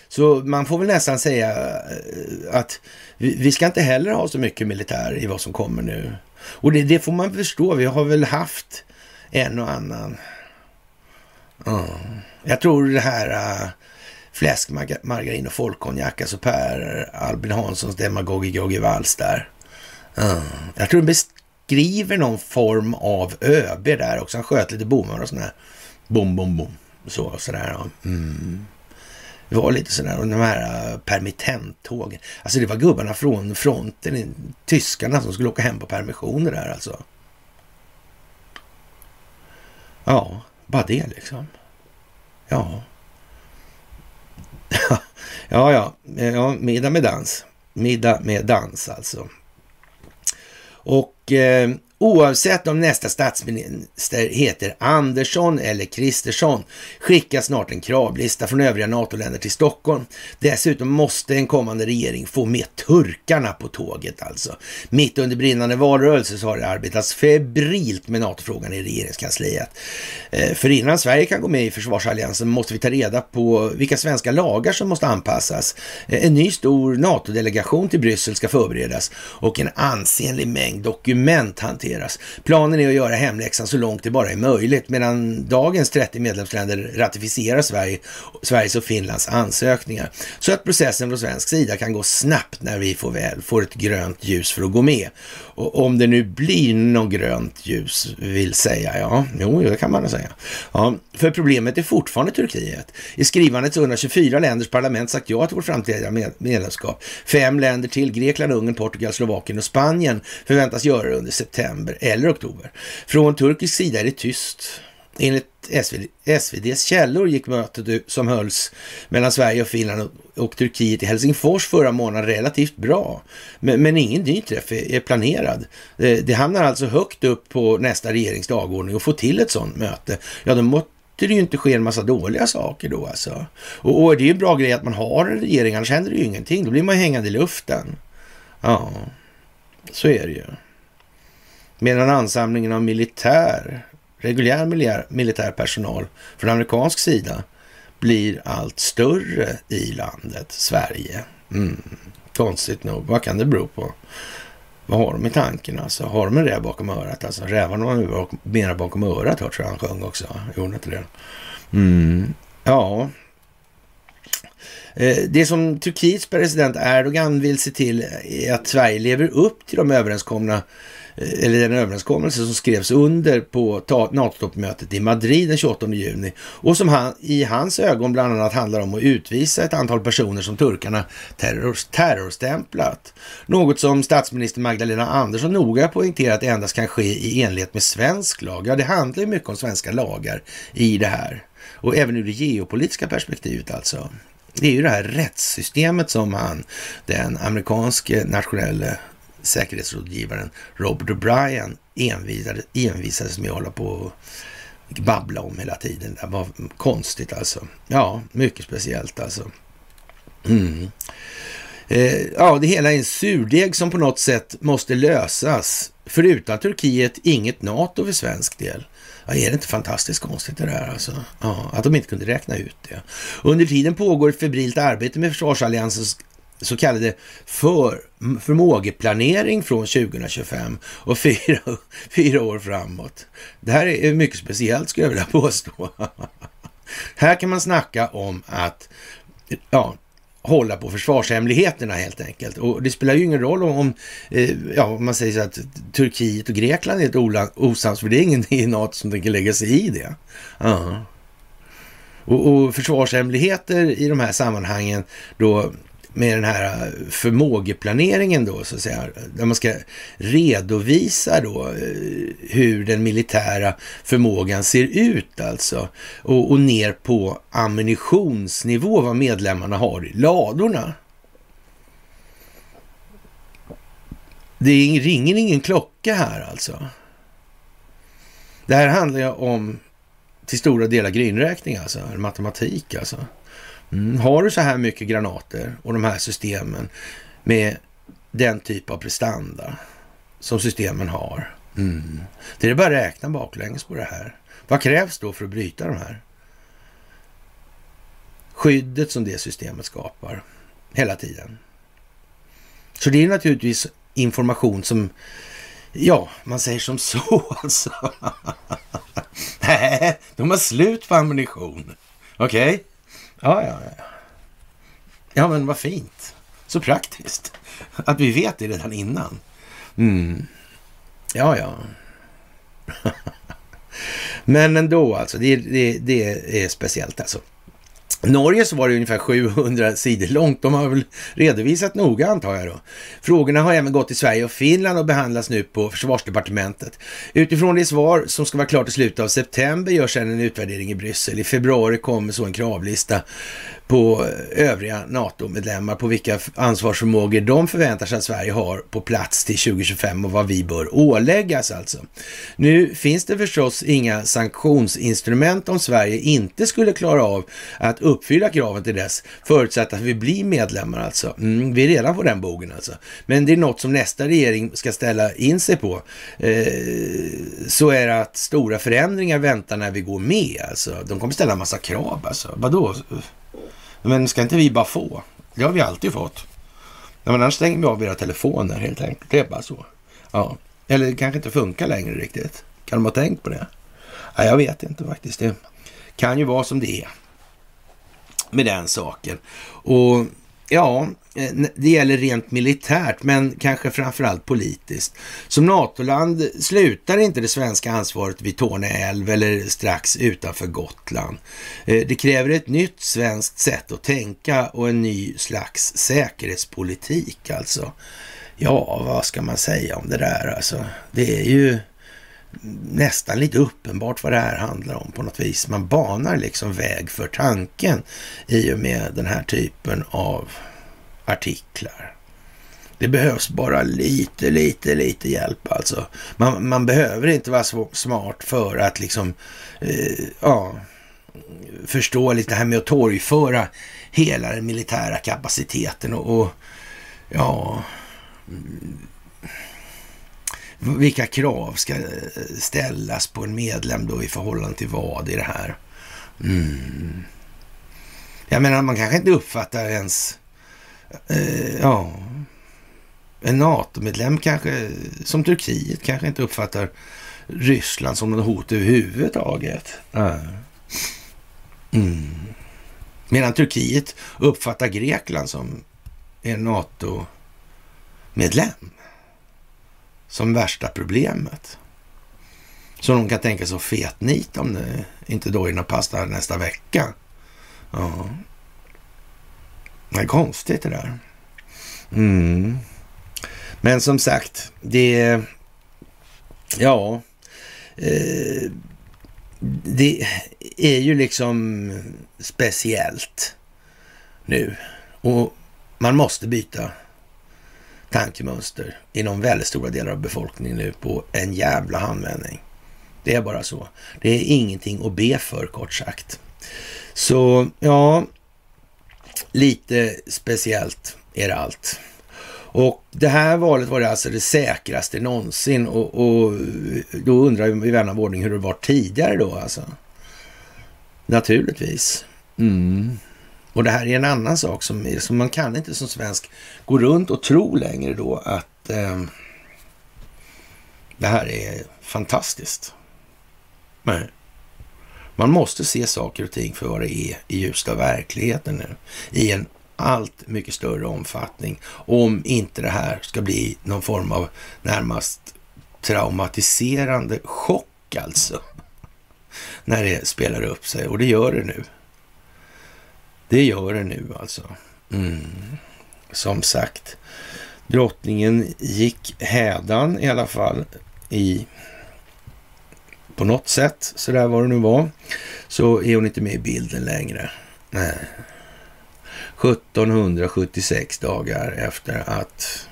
Speaker 1: Så man får väl nästan säga eh, att vi ska inte heller ha så mycket militär i vad som kommer nu. Och det, det får man förstå. Vi har väl haft en och annan. Mm. Jag tror det här äh, uh, fläskmargarin och folkkonjak, alltså Per Albin Hanssons demagogi vals där. Mm. Jag tror den beskriver någon form av ÖB där också. Han sköt lite bommar och sådär. Bom, bom, bom. Så, sådär. Mm. Det var lite sådär, och de här äh, permittenttågen. Alltså det var gubbarna från fronten, tyskarna som skulle åka hem på permissioner där alltså. Ja, bara det liksom. Ja. ja, ja, ja, middag med dans. Middag med dans alltså. Och eh, Oavsett om nästa statsminister heter Andersson eller Kristersson skickas snart en kravlista från övriga NATO-länder till Stockholm. Dessutom måste en kommande regering få med turkarna på tåget alltså. Mitt under brinnande valrörelse så har det arbetats febrilt med NATO-frågan i regeringskansliet. Eh, för innan Sverige kan gå med i försvarsalliansen måste vi ta reda på vilka svenska lagar som måste anpassas. Eh, en ny stor NATO-delegation till Bryssel ska förberedas och en ansenlig mängd dokument hanteras hanteras. Planen är att göra hemläxan så långt det bara är möjligt medan dagens 30 medlemsländer ratificerar Sverige, Sveriges och Finlands ansökningar. Så att processen från svensk sida kan gå snabbt när vi får väl får ett grönt ljus för att gå med. Och om det nu blir något grönt ljus vill säga, ja, jo, det kan man säga. Ja, för problemet är fortfarande Turkiet. I skrivandet så 124 länders parlament sagt ja till vårt framtida medlemskap. Fem länder till, Grekland, Ungern, Portugal, Slovakien och Spanien förväntas göra det under september eller oktober. Från turkisk sida är det tyst. Enligt SVD, SVDs källor gick mötet som hölls mellan Sverige och Finland och, och Turkiet i Helsingfors förra månaden relativt bra. Men, men ingen ny träff är, är planerad. Det, det, hamnar alltså högt upp på nästa regerings dagordning och få till ett sådant möte. Ja, då måste det ju inte ske en massa dåliga saker då alltså. Och, och det är ju en bra grej att man har en regering, annars händer det ju ingenting. Då blir man hängande i luften. Ja, så är det ju. Medan ansamlingen av militär, reguljär militär, militär personal från amerikansk sida blir allt större i landet Sverige. Mm. Konstigt nog. Vad kan det bero på? Vad har de i tanken alltså? Har de en räv bakom örat? Alltså rävarna ju mera bakom örat tror jag han sjöng också. Gjorde inte det? Mm. Ja. Eh, det som Turkiets president Erdogan vill se till är att Sverige lever upp till de överenskomna eller den överenskommelse som skrevs under på NATO-toppmötet i Madrid den 28 juni och som han, i hans ögon bland annat handlar om att utvisa ett antal personer som turkarna terror, terrorstämplat. Något som statsminister Magdalena Andersson noga poängterat endast kan ske i enlighet med svensk lag. Ja, det handlar ju mycket om svenska lagar i det här och även ur det geopolitiska perspektivet alltså. Det är ju det här rättssystemet som han, den amerikanske nationella säkerhetsrådgivaren Robert O'Brien envisades med att hålla på och babbla om hela tiden. Det var konstigt alltså. Ja, mycket speciellt alltså. Mm. Eh, ja, det hela är en surdeg som på något sätt måste lösas. För utan Turkiet inget NATO för svensk del. Ja, är det inte fantastiskt konstigt det där alltså? Ja, att de inte kunde räkna ut det. Under tiden pågår ett febrilt arbete med försvarsalliansens så kallade för, förmågeplanering från 2025 och fyra, fyra år framåt. Det här är mycket speciellt skulle jag vilja påstå. här kan man snacka om att ja, hålla på försvarshemligheterna helt enkelt. Och det spelar ju ingen roll om, om eh, ja, om man säger så att Turkiet och Grekland är ett osams, för det är ingen i NATO som tänker lägga sig i det. Uh. Och, och försvarshemligheter i de här sammanhangen då med den här eh, förmågeplaneringen då, så att säga, där man ska redovisa då eh, hur den militära förmågan ser ut alltså och, och ner på ammunitionsnivå vad medlemmarna har i ladorna. Det ringer ingen klocka här alltså. Det här handlar ju om till stora delar grynräkning alltså, matematik alltså. Mm. Har du så här mycket granater och de här systemen med den typ av prestanda som systemen har. Mm. Det är bara att räkna baklänges på det här. Vad krävs då för att bryta de här? Skyddet som det systemet skapar hela tiden. Så det är naturligtvis information som, ja, man säger som så alltså. Nej, de har slut på ammunition. Okej? Okay? Ja, ja, ja. Ja, men vad fint. Så praktiskt. Att vi vet det redan innan. Mm. Ja, ja. men ändå alltså. Det, det, det är speciellt alltså. Norge så var det ungefär 700 sidor långt. De har väl redovisat noga antar jag då. Frågorna har även gått till Sverige och Finland och behandlas nu på försvarsdepartementet. Utifrån det svar som ska vara klart i slutet av september görs sedan en utvärdering i Bryssel. I februari kommer så en kravlista på övriga NATO-medlemmar på vilka ansvarsförmågor de förväntar sig att Sverige har på plats till 2025 och vad vi bör åläggas alltså. Nu finns det förstås inga sanktionsinstrument om Sverige inte skulle klara av att uppfylla kraven till dess, förutsatt att vi blir medlemmar alltså. Mm, vi är redan på den bogen alltså. Men det är något som nästa regering ska ställa in sig på. Eh, så är det att stora förändringar väntar när vi går med alltså. De kommer ställa en massa krav alltså. Vadå? Men ska inte vi bara få? Det har vi alltid fått. Ja, men annars stänger vi av era telefoner helt enkelt. Det är bara så. Ja. Eller det kanske inte funkar längre riktigt. Kan de ha tänkt på det? Ja, jag vet inte faktiskt. Det kan ju vara som det är med den saken. Och Ja, eh, det gäller rent militärt, men kanske framförallt politiskt. Som NATO-land slutar inte det svenska ansvaret vid Torne älv eller strax utanför Gotland. Eh, det kräver ett nytt svenskt sätt att tänka och en ny slags säkerhetspolitik alltså. Ja, vad ska man säga om det där alltså? Det är ju nästan lite uppenbart vad det här handlar om på något vis. Man banar liksom väg för tanken i och med den här typen av artiklar. Det behövs bara lite, lite, lite hjälp alltså. Man, man behöver inte vara så smart för att liksom, eh, ja, förstå lite det här med att torgföra hela den militära kapaciteten och, och ja, vilka krav ska eh, ställas på en medlem då i förhållande till vad i det här? Mm. Jag menar, man kanske inte uppfattar ens, eh, ja, en NATO-medlem kanske, som Turkiet, kanske inte uppfattar Ryssland som något hot överhuvudtaget. Mm. Medan Turkiet uppfattar Grekland som en NATO-medlem. Som värsta problemet. Så de kan tänka sig att fetnita om det inte då är någon pasta nästa vecka. Ja. Det är konstigt det där. Mm. Men som sagt, det... Ja. Eh, det är ju liksom speciellt nu. Och man måste byta tankemönster inom väldigt stora delar av befolkningen nu på en jävla handvändning. Det är bara så. Det är ingenting att be för kort sagt. Så ja, lite speciellt är det allt. Och det här valet var det alltså det säkraste någonsin och, och då undrar vi vän av ordning hur det var tidigare då alltså. Naturligtvis. Mm. Och det här är en annan sak som, som man kan inte som svensk gå runt och tro längre då att eh, det här är fantastiskt. Nej. Man måste se saker och ting för vad det är i ljuset av verkligheten nu. I en allt mycket större omfattning. Om inte det här ska bli någon form av närmast traumatiserande chock alltså. När det spelar upp sig och det gör det nu. Det gör det nu alltså. Mm. Som sagt, drottningen gick hädan i alla fall i på något sätt, så där var det nu var, så är hon inte med i bilden längre. Nej. 1776 dagar efter att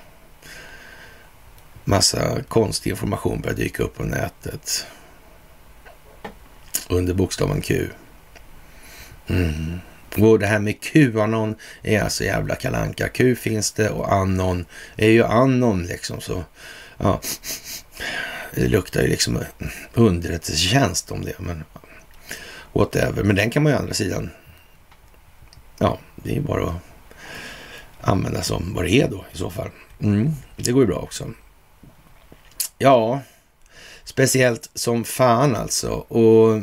Speaker 1: massa konstig information började dyka upp på nätet under bokstaven Q. Mm. Och det här med Qanon är alltså jävla kalanka. Q finns det och Anon är ju Anon liksom. Så ja, det luktar ju liksom underrättelsetjänst om det. Men whatever. Men den kan man ju andra sidan. Ja, det är ju bara att använda som vad det är då i så fall. Mm, det går ju bra också. Ja, speciellt som fan alltså. Och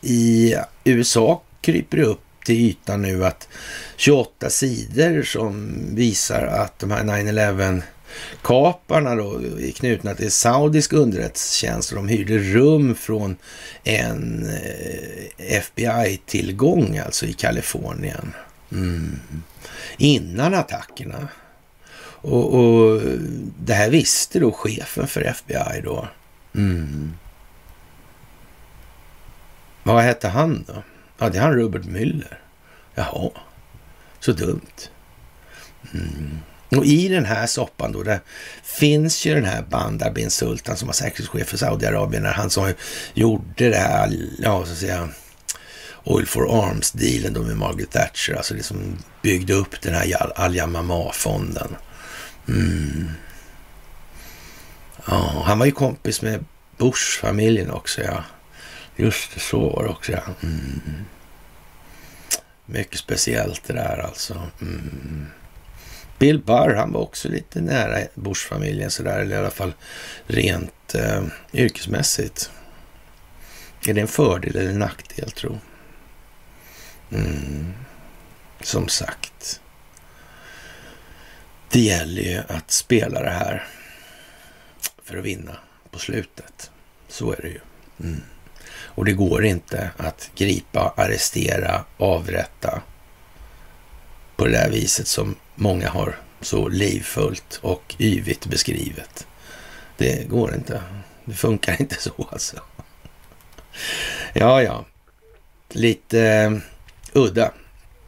Speaker 1: i USA kryper det upp till ytan nu att 28 sidor som visar att de här 9-11 kaparna då är knutna till saudisk underrättelsetjänst och de hyrde rum från en eh, FBI-tillgång alltså i Kalifornien. Mm. Innan attackerna. Och, och, det här visste då chefen för FBI då. Mm. Vad hette han då? Ja, det är han Robert Müller. Jaha, så dumt. Mm. Och i den här soppan då, där finns ju den här Bandar bin Sultan som var säkerhetschef för Saudiarabien, när han som gjorde det här, ja så att säga, Oil for Arms-dealen då med Margaret Thatcher, alltså det som byggde upp den här Al-Yamama-fonden. Mm. Ja, han var ju kompis med Bush-familjen också, ja. Just det, så var det också, ja. Mm. Mycket speciellt det där alltså. Mm. Bill Barr, han var också lite nära Bush-familjen sådär, eller i alla fall rent eh, yrkesmässigt. Är det en fördel eller en nackdel, tro? Mm. Som sagt. Det gäller ju att spela det här för att vinna på slutet. Så är det ju. Mm. Och det går inte att gripa, arrestera, avrätta på det där viset som många har så livfullt och yvigt beskrivet. Det går inte. Det funkar inte så alltså. Ja, ja. Lite eh, udda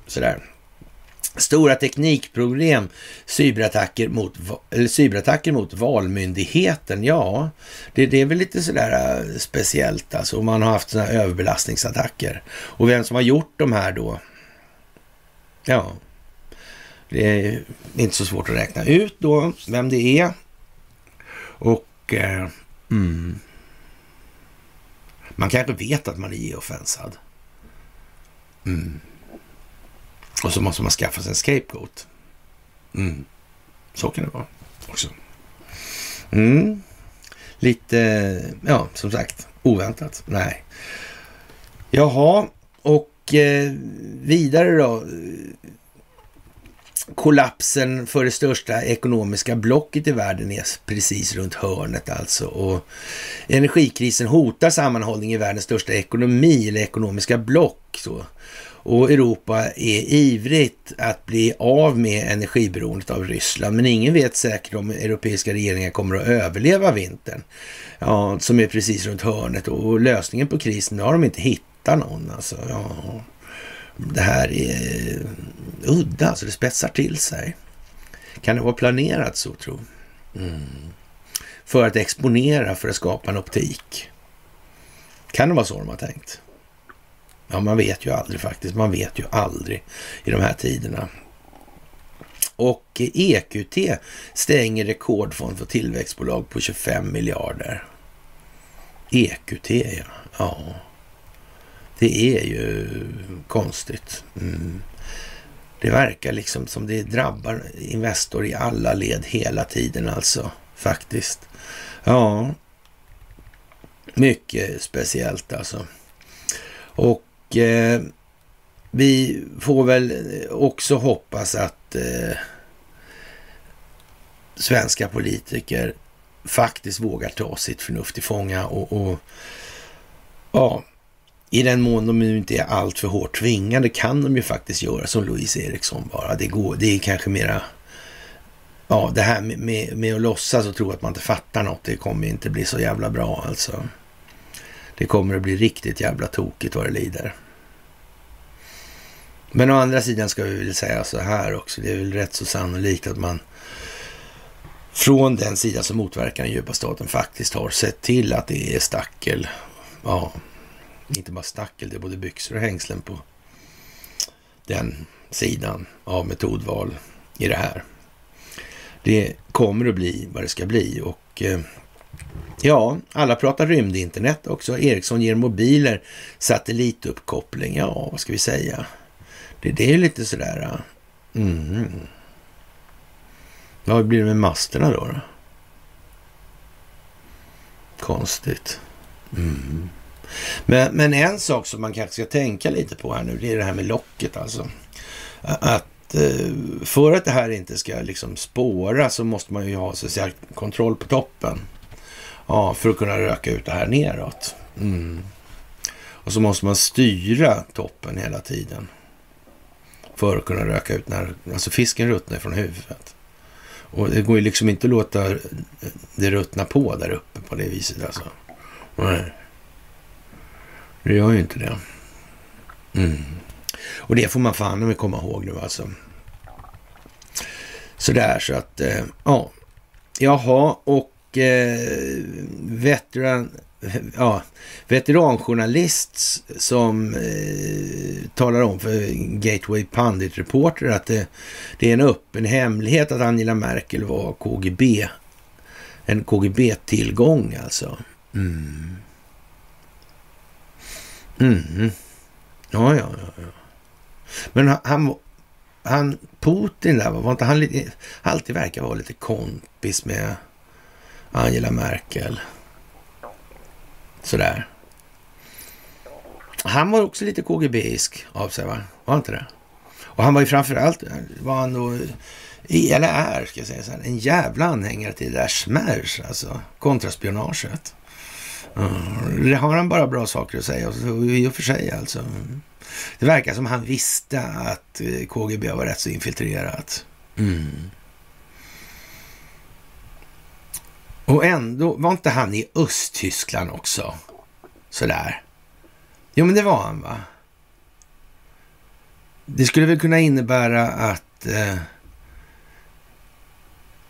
Speaker 1: sådär. Stora teknikproblem, cyberattacker mot, eller cyberattacker mot valmyndigheten. Ja, det, det är väl lite sådär äh, speciellt alltså. Man har haft sådana överbelastningsattacker. Och vem som har gjort de här då? Ja, det är inte så svårt att räkna ut då vem det är. Och eh, mm, man kanske vet att man är geofensad. Mm. Och så måste man skaffa sig en scapegoat. Mm. Så kan det vara också. Mm. Lite, ja, som sagt, oväntat. Nej. Jaha, och eh, vidare då. Kollapsen för det största ekonomiska blocket i världen är precis runt hörnet alltså. Och energikrisen hotar sammanhållning i världens största ekonomi eller ekonomiska block. Så. Och Europa är ivrigt att bli av med energiberoendet av Ryssland. Men ingen vet säkert om europeiska regeringar kommer att överleva vintern. Ja, som är precis runt hörnet. Och lösningen på krisen, har de inte hittat någon. Alltså, ja. Det här är udda, alltså det spetsar till sig. Kan det vara planerat så, tro? Mm. För att exponera, för att skapa en optik. Kan det vara så de har tänkt? Ja, man vet ju aldrig faktiskt. Man vet ju aldrig i de här tiderna. Och EQT stänger rekordfond för tillväxtbolag på 25 miljarder. EQT, ja. ja. Det är ju konstigt. Mm. Det verkar liksom som det drabbar Investor i alla led hela tiden alltså, faktiskt. Ja, mycket speciellt alltså. Och eh, vi får väl också hoppas att eh, svenska politiker faktiskt vågar ta sitt förnuft i fånga och, och ja, i den mån de nu inte är alltför hårt tvingade kan de ju faktiskt göra som Louise Eriksson bara. Det, går, det är kanske mera, ja det här med, med, med att låtsas och tro att man inte fattar något, det kommer inte bli så jävla bra alltså. Det kommer att bli riktigt jävla tokigt vad det lider. Men å andra sidan ska vi väl säga så här också. Det är väl rätt så sannolikt att man från den sida som motverkar den djupa staten faktiskt har sett till att det är stackel. Ja, inte bara stackel, det är både byxor och hängslen på den sidan av metodval i det här. Det kommer att bli vad det ska bli och eh, Ja, alla pratar rymdinternet också. Ericsson ger mobiler satellituppkoppling. Ja, vad ska vi säga? Det, det är lite sådär... Äh, mm. Vad blir det med masterna då? då? Konstigt. Mm. Men, men en sak som man kanske ska tänka lite på här nu, det är det här med locket alltså. Att äh, för att det här inte ska liksom spåra så måste man ju ha så att säga, kontroll på toppen. Ja, för att kunna röka ut det här neråt. Mm. Och så måste man styra toppen hela tiden. För att kunna röka ut när alltså fisken ruttnar från huvudet. Och det går ju liksom inte att låta det ruttna på där uppe på det viset alltså. Nej. Det gör ju inte det. Mm. Och det får man fan med komma ihåg nu alltså. Sådär så att, eh, ja. Jaha, och eh, veteran, ja, veteranjournalist som eh, talar om för Gateway Pundit Reporter att det, det, är en öppen hemlighet att Angela Merkel var KGB, en KGB-tillgång alltså. Mm. Mm. Ja, ja, ja, ja. Men han, han, Putin där, var inte han lite, alltid verkar vara lite kompis med Angela Merkel? Sådär. Han var också lite KGB-isk av sig, va? Var inte det? Och han var ju framförallt, var han då, eller är, ska jag säga så här, en jävla anhängare till det där smärs, alltså kontraspionaget. Mm. har han bara bra saker att säga, i och för sig alltså. Det verkar som han visste att eh, KGB var rätt så infiltrerat. Mm. Och ändå, var inte han i Östtyskland också? Sådär. Jo, men det var han va? Det skulle väl kunna innebära att eh,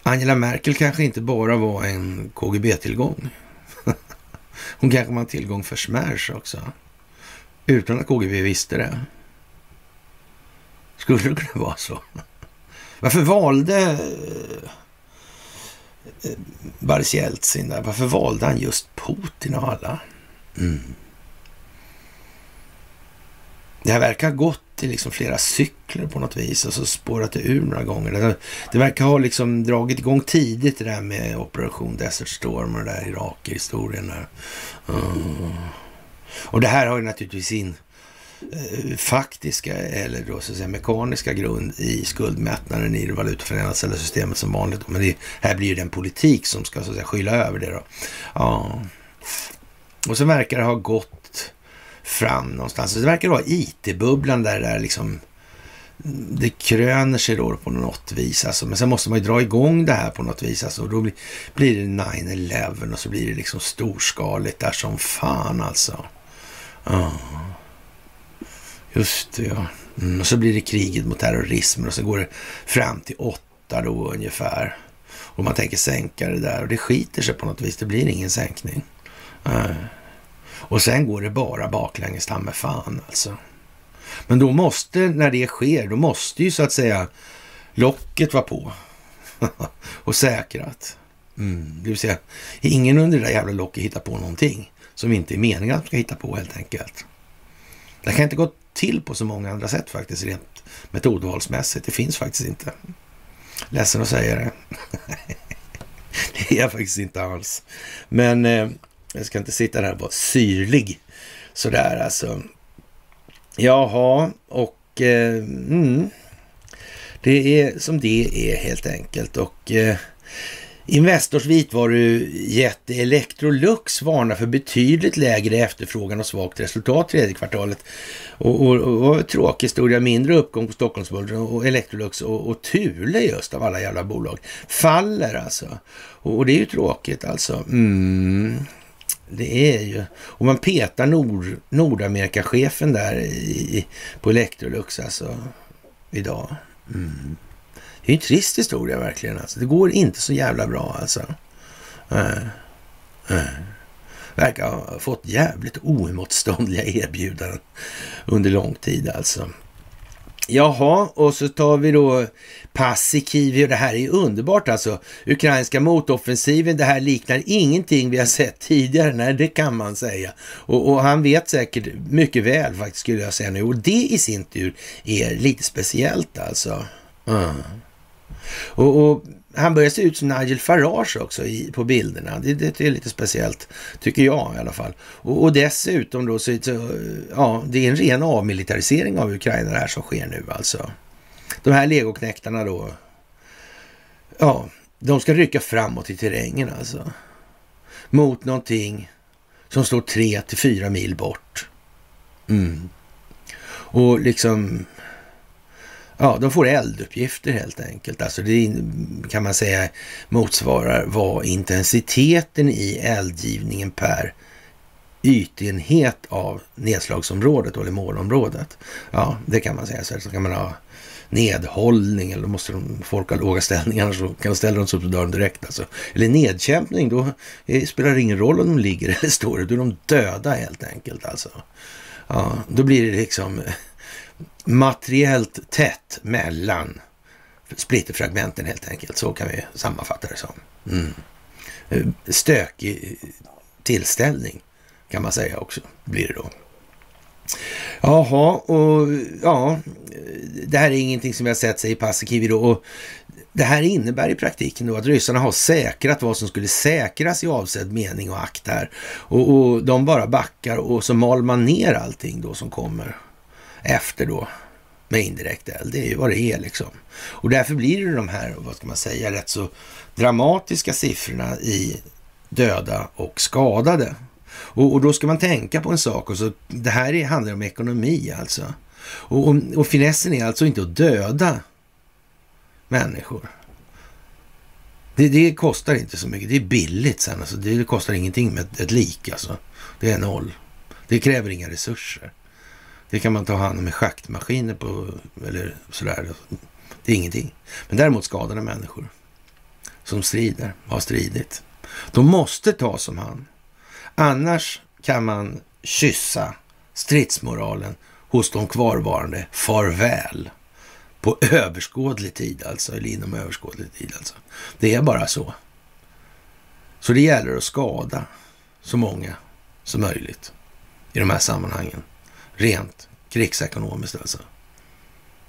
Speaker 1: Angela Merkel kanske inte bara var en KGB-tillgång. Hon kanske var en tillgång för Smash också. Utan att KGB visste det. Skulle det kunna vara så? Varför valde eh, Boris Jeltsin där? Varför valde han just Putin av alla? Mm. Det här verkar ha gått i liksom flera cykler på något vis och så spårat det ur några gånger. Det, verkar ha liksom dragit igång tidigt det där med Operation Desert Storm och den där Irak-historien. Mm. Och det här har ju naturligtvis sin Eh, faktiska eller då så att säga mekaniska grund i skuldmättnaden i det valutafinansiella systemet som vanligt. Men det här blir ju den politik som ska så att säga skylla över det då. Ja. Och så verkar det ha gått fram någonstans. Det verkar vara IT-bubblan där, det där liksom det kröner sig då på något vis. Alltså. Men sen måste man ju dra igång det här på något vis. Alltså. Och då blir, blir det 9-11 och så blir det liksom storskaligt där som fan alltså. Ja. Just det, ja. Mm. Och så blir det kriget mot terrorismen och så går det fram till åtta då ungefär. Och man tänker sänka det där och det skiter sig på något vis. Det blir ingen sänkning. Nej. Och sen går det bara baklänges, ta med fan alltså. Men då måste, när det sker, då måste ju så att säga locket vara på och säkrat. Mm, det vill säga, ingen under det där jävla locket hittar på någonting som inte är meningen att de ska hitta på helt enkelt. Det kan inte gå till på så många andra sätt faktiskt, rent metodvalsmässigt. Det finns faktiskt inte. Ledsen att säga det. det är jag faktiskt inte alls. Men eh, jag ska inte sitta där och vara syrlig sådär alltså. Jaha, och eh, mm, det är som det är helt enkelt. Och eh, Investors vitvarujätte Electrolux varnar för betydligt lägre efterfrågan och svagt resultat tredje kvartalet. Och, och, och tråkig historia, mindre uppgång på Stockholmsbörsen och Electrolux och, och Thule just av alla jävla bolag faller alltså. Och, och det är ju tråkigt alltså. Mm. Det är ju... Och man petar Nord, Nordamerikachefen där i, på Electrolux alltså idag. Mm. Det är ju en trist historia verkligen. Alltså. Det går inte så jävla bra alltså. Äh, äh. Verkar ha fått jävligt oemotståndliga erbjudanden under lång tid alltså. Jaha, och så tar vi då Passikivi och det här är ju underbart alltså. Ukrainska motoffensiven, det här liknar ingenting vi har sett tidigare. Nej, det kan man säga. Och, och, han vet säkert mycket väl faktiskt skulle jag säga nu. Och det i sin tur är lite speciellt alltså. Mm. Och, och, han börjar se ut som Nigel Farage också i, på bilderna. Det, det, är lite speciellt, tycker jag i alla fall. Och, och dessutom då så, så, ja, det är en ren avmilitarisering av Ukraina det här som sker nu alltså. De här legoknäktarna då, ja, de ska rycka framåt i terrängen alltså. Mot någonting som står tre till fyra mil bort. Mm. Och liksom Ja, de får elduppgifter helt enkelt. Alltså det kan man säga motsvarar vad intensiteten i eldgivningen per ytenhet av nedslagsområdet eller målområdet. Ja, det kan man säga. Så kan man ha nedhållning eller måste de, folk ha låga ställningar så kan de ställa dem upp dör de direkt. Alltså. Eller nedkämpning, då eh, spelar det ingen roll om de ligger eller står. Då är de döda helt enkelt. Alltså. Ja, då blir det liksom eh, materiellt tätt mellan splitterfragmenten helt enkelt. Så kan vi sammanfatta det som. Mm. Eh, stökig tillställning kan man säga också, blir det då. Jaha, och ja, det här är ingenting som vi har sett säger Paasikivi då. Och det här innebär i praktiken då att ryssarna har säkrat vad som skulle säkras i avsedd mening och akt här. Och, och de bara backar och så mal man ner allting då som kommer efter då med indirekt eld. Det är ju vad det är liksom. Och därför blir det de här, vad ska man säga, rätt så dramatiska siffrorna i döda och skadade. Och, och då ska man tänka på en sak. Och så, det här är, handlar om ekonomi alltså. Och, och, och finessen är alltså inte att döda människor. Det, det, kostar inte så mycket. Det är billigt sen. Alltså. Det, det kostar ingenting med ett, ett lik. Alltså. Det är noll. Det kräver inga resurser. Det kan man ta hand om med schaktmaskiner på, eller sådär. Det är ingenting. Men däremot skadade människor som strider, har stridit. De måste tas om hand. Annars kan man kyssa stridsmoralen hos de kvarvarande farväl. På överskådlig tid alltså, eller inom överskådlig tid alltså. Det är bara så. Så det gäller att skada så många som möjligt i de här sammanhangen. Rent krigsekonomiskt alltså.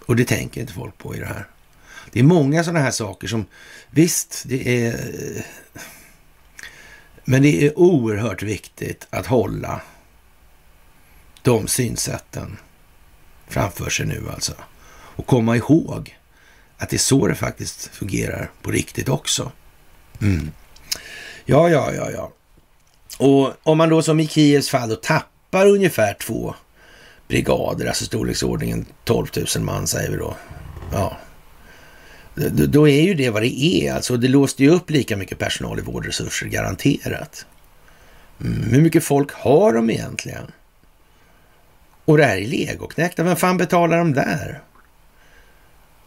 Speaker 1: Och det tänker inte folk på i det här. Det är många sådana här saker som, visst, det är... Men det är oerhört viktigt att hålla de synsätten framför sig nu alltså. Och komma ihåg att det är så det faktiskt fungerar på riktigt också. Mm. Ja, ja, ja, ja. Och om man då som i Kievs fall då tappar ungefär två brigader, alltså storleksordningen 12 000 man säger vi då. Ja, då är ju det vad det är. Alltså, det låste ju upp lika mycket personal i vårdresurser, garanterat. Mm, hur mycket folk har de egentligen? Och det här är legoknäckta, vem fan betalar de där?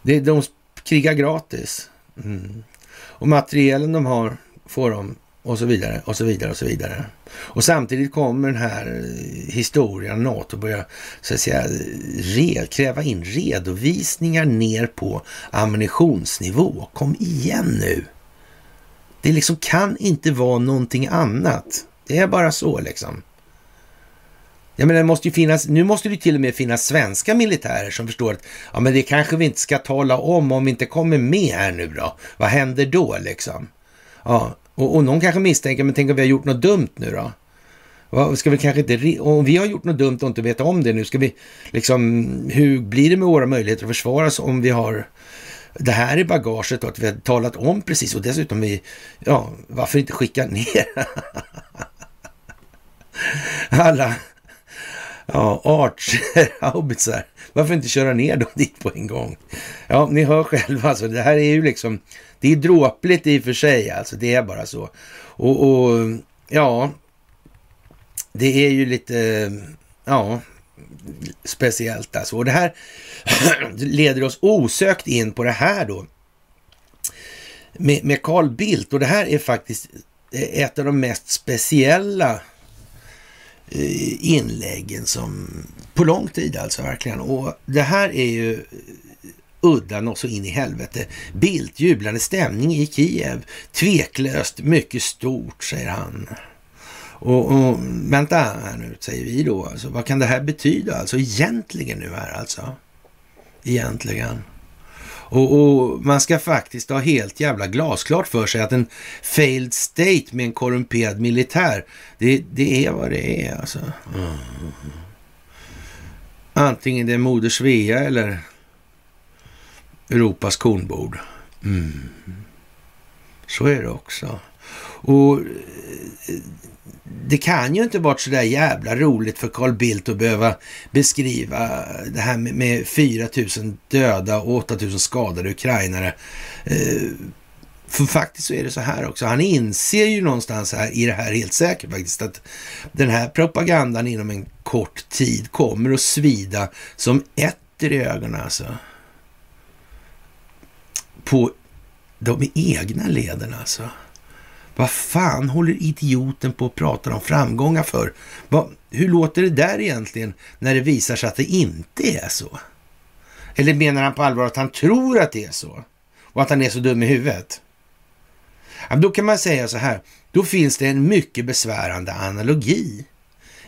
Speaker 1: Det, de krigar gratis. Mm. Och materielen de har får de och så vidare och så vidare och så vidare. Och samtidigt kommer den här historien, NATO börjar så att säga re, kräva in redovisningar ner på ammunitionsnivå. Kom igen nu! Det liksom kan inte vara någonting annat. Det är bara så liksom. Jag menar, det måste ju finnas, nu måste det till och med finnas svenska militärer som förstår att ja, men det kanske vi inte ska tala om om vi inte kommer med här nu då. Vad händer då liksom? Ja, och, och någon kanske misstänker, men tänk om vi har gjort något dumt nu då? Ska vi kanske inte, om vi har gjort något dumt och inte vet om det nu, ska vi liksom, hur blir det med våra möjligheter att försvara oss om vi har det här i bagaget och att vi har talat om precis och dessutom vi, ja, varför inte skicka ner alla ja, archer, Varför inte köra ner dem dit på en gång? Ja, ni hör själva alltså, det här är ju liksom det är dråpligt i och för sig, alltså. Det är bara så. Och, och ja, det är ju lite, ja, speciellt alltså. Och det här leder oss osökt in på det här då. Med, med Carl Bildt. Och det här är faktiskt ett av de mest speciella eh, inläggen som på lång tid alltså verkligen. Och det här är ju udda och så in i helvete. Bildt, jublande stämning i Kiev. Tveklöst mycket stort, säger han. Och, och vänta här nu, säger vi då. Alltså, vad kan det här betyda alltså egentligen nu här alltså? Egentligen. Och, och, man ska faktiskt ha helt jävla glasklart för sig att en failed state med en korrumperad militär, det, det är vad det är alltså. Mm. Antingen det är Moder Svea eller Europas kornbord. Mm. Så är det också. Och eh, det kan ju inte varit så där jävla roligt för Carl Bildt att behöva beskriva det här med, 4 000 döda och 8 000 skadade ukrainare. Eh, för faktiskt så är det så här också. Han inser ju någonstans här i det här helt säkert faktiskt att den här propagandan inom en kort tid kommer att svida som ett i ögonen alltså på de egna leden alltså. Vad fan håller idioten på att prata om framgångar för? Va, hur låter det där egentligen när det visar sig att det inte är så? Eller menar han på allvar att han tror att det är så? Och att han är så dum i huvudet? Ja, då kan man säga så här, då finns det en mycket besvärande analogi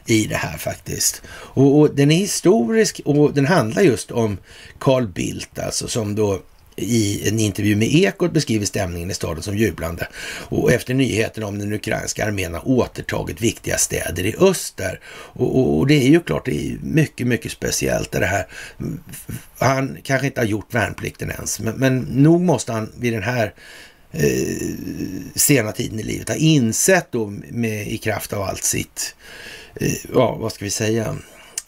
Speaker 1: i det här faktiskt. Och, och den är historisk och den handlar just om Carl Bildt alltså som då i en intervju med Ekot beskriver stämningen i staden som jublande och efter nyheten om den ukrainska armén har återtagit viktiga städer i öster. Och, och, och, det är ju klart, det är mycket, mycket speciellt det här. Han kanske inte har gjort värnplikten ens, men, men nog måste han vid den här eh, sena tiden i livet ha insett då med, i kraft av allt sitt, eh, ja vad ska vi säga,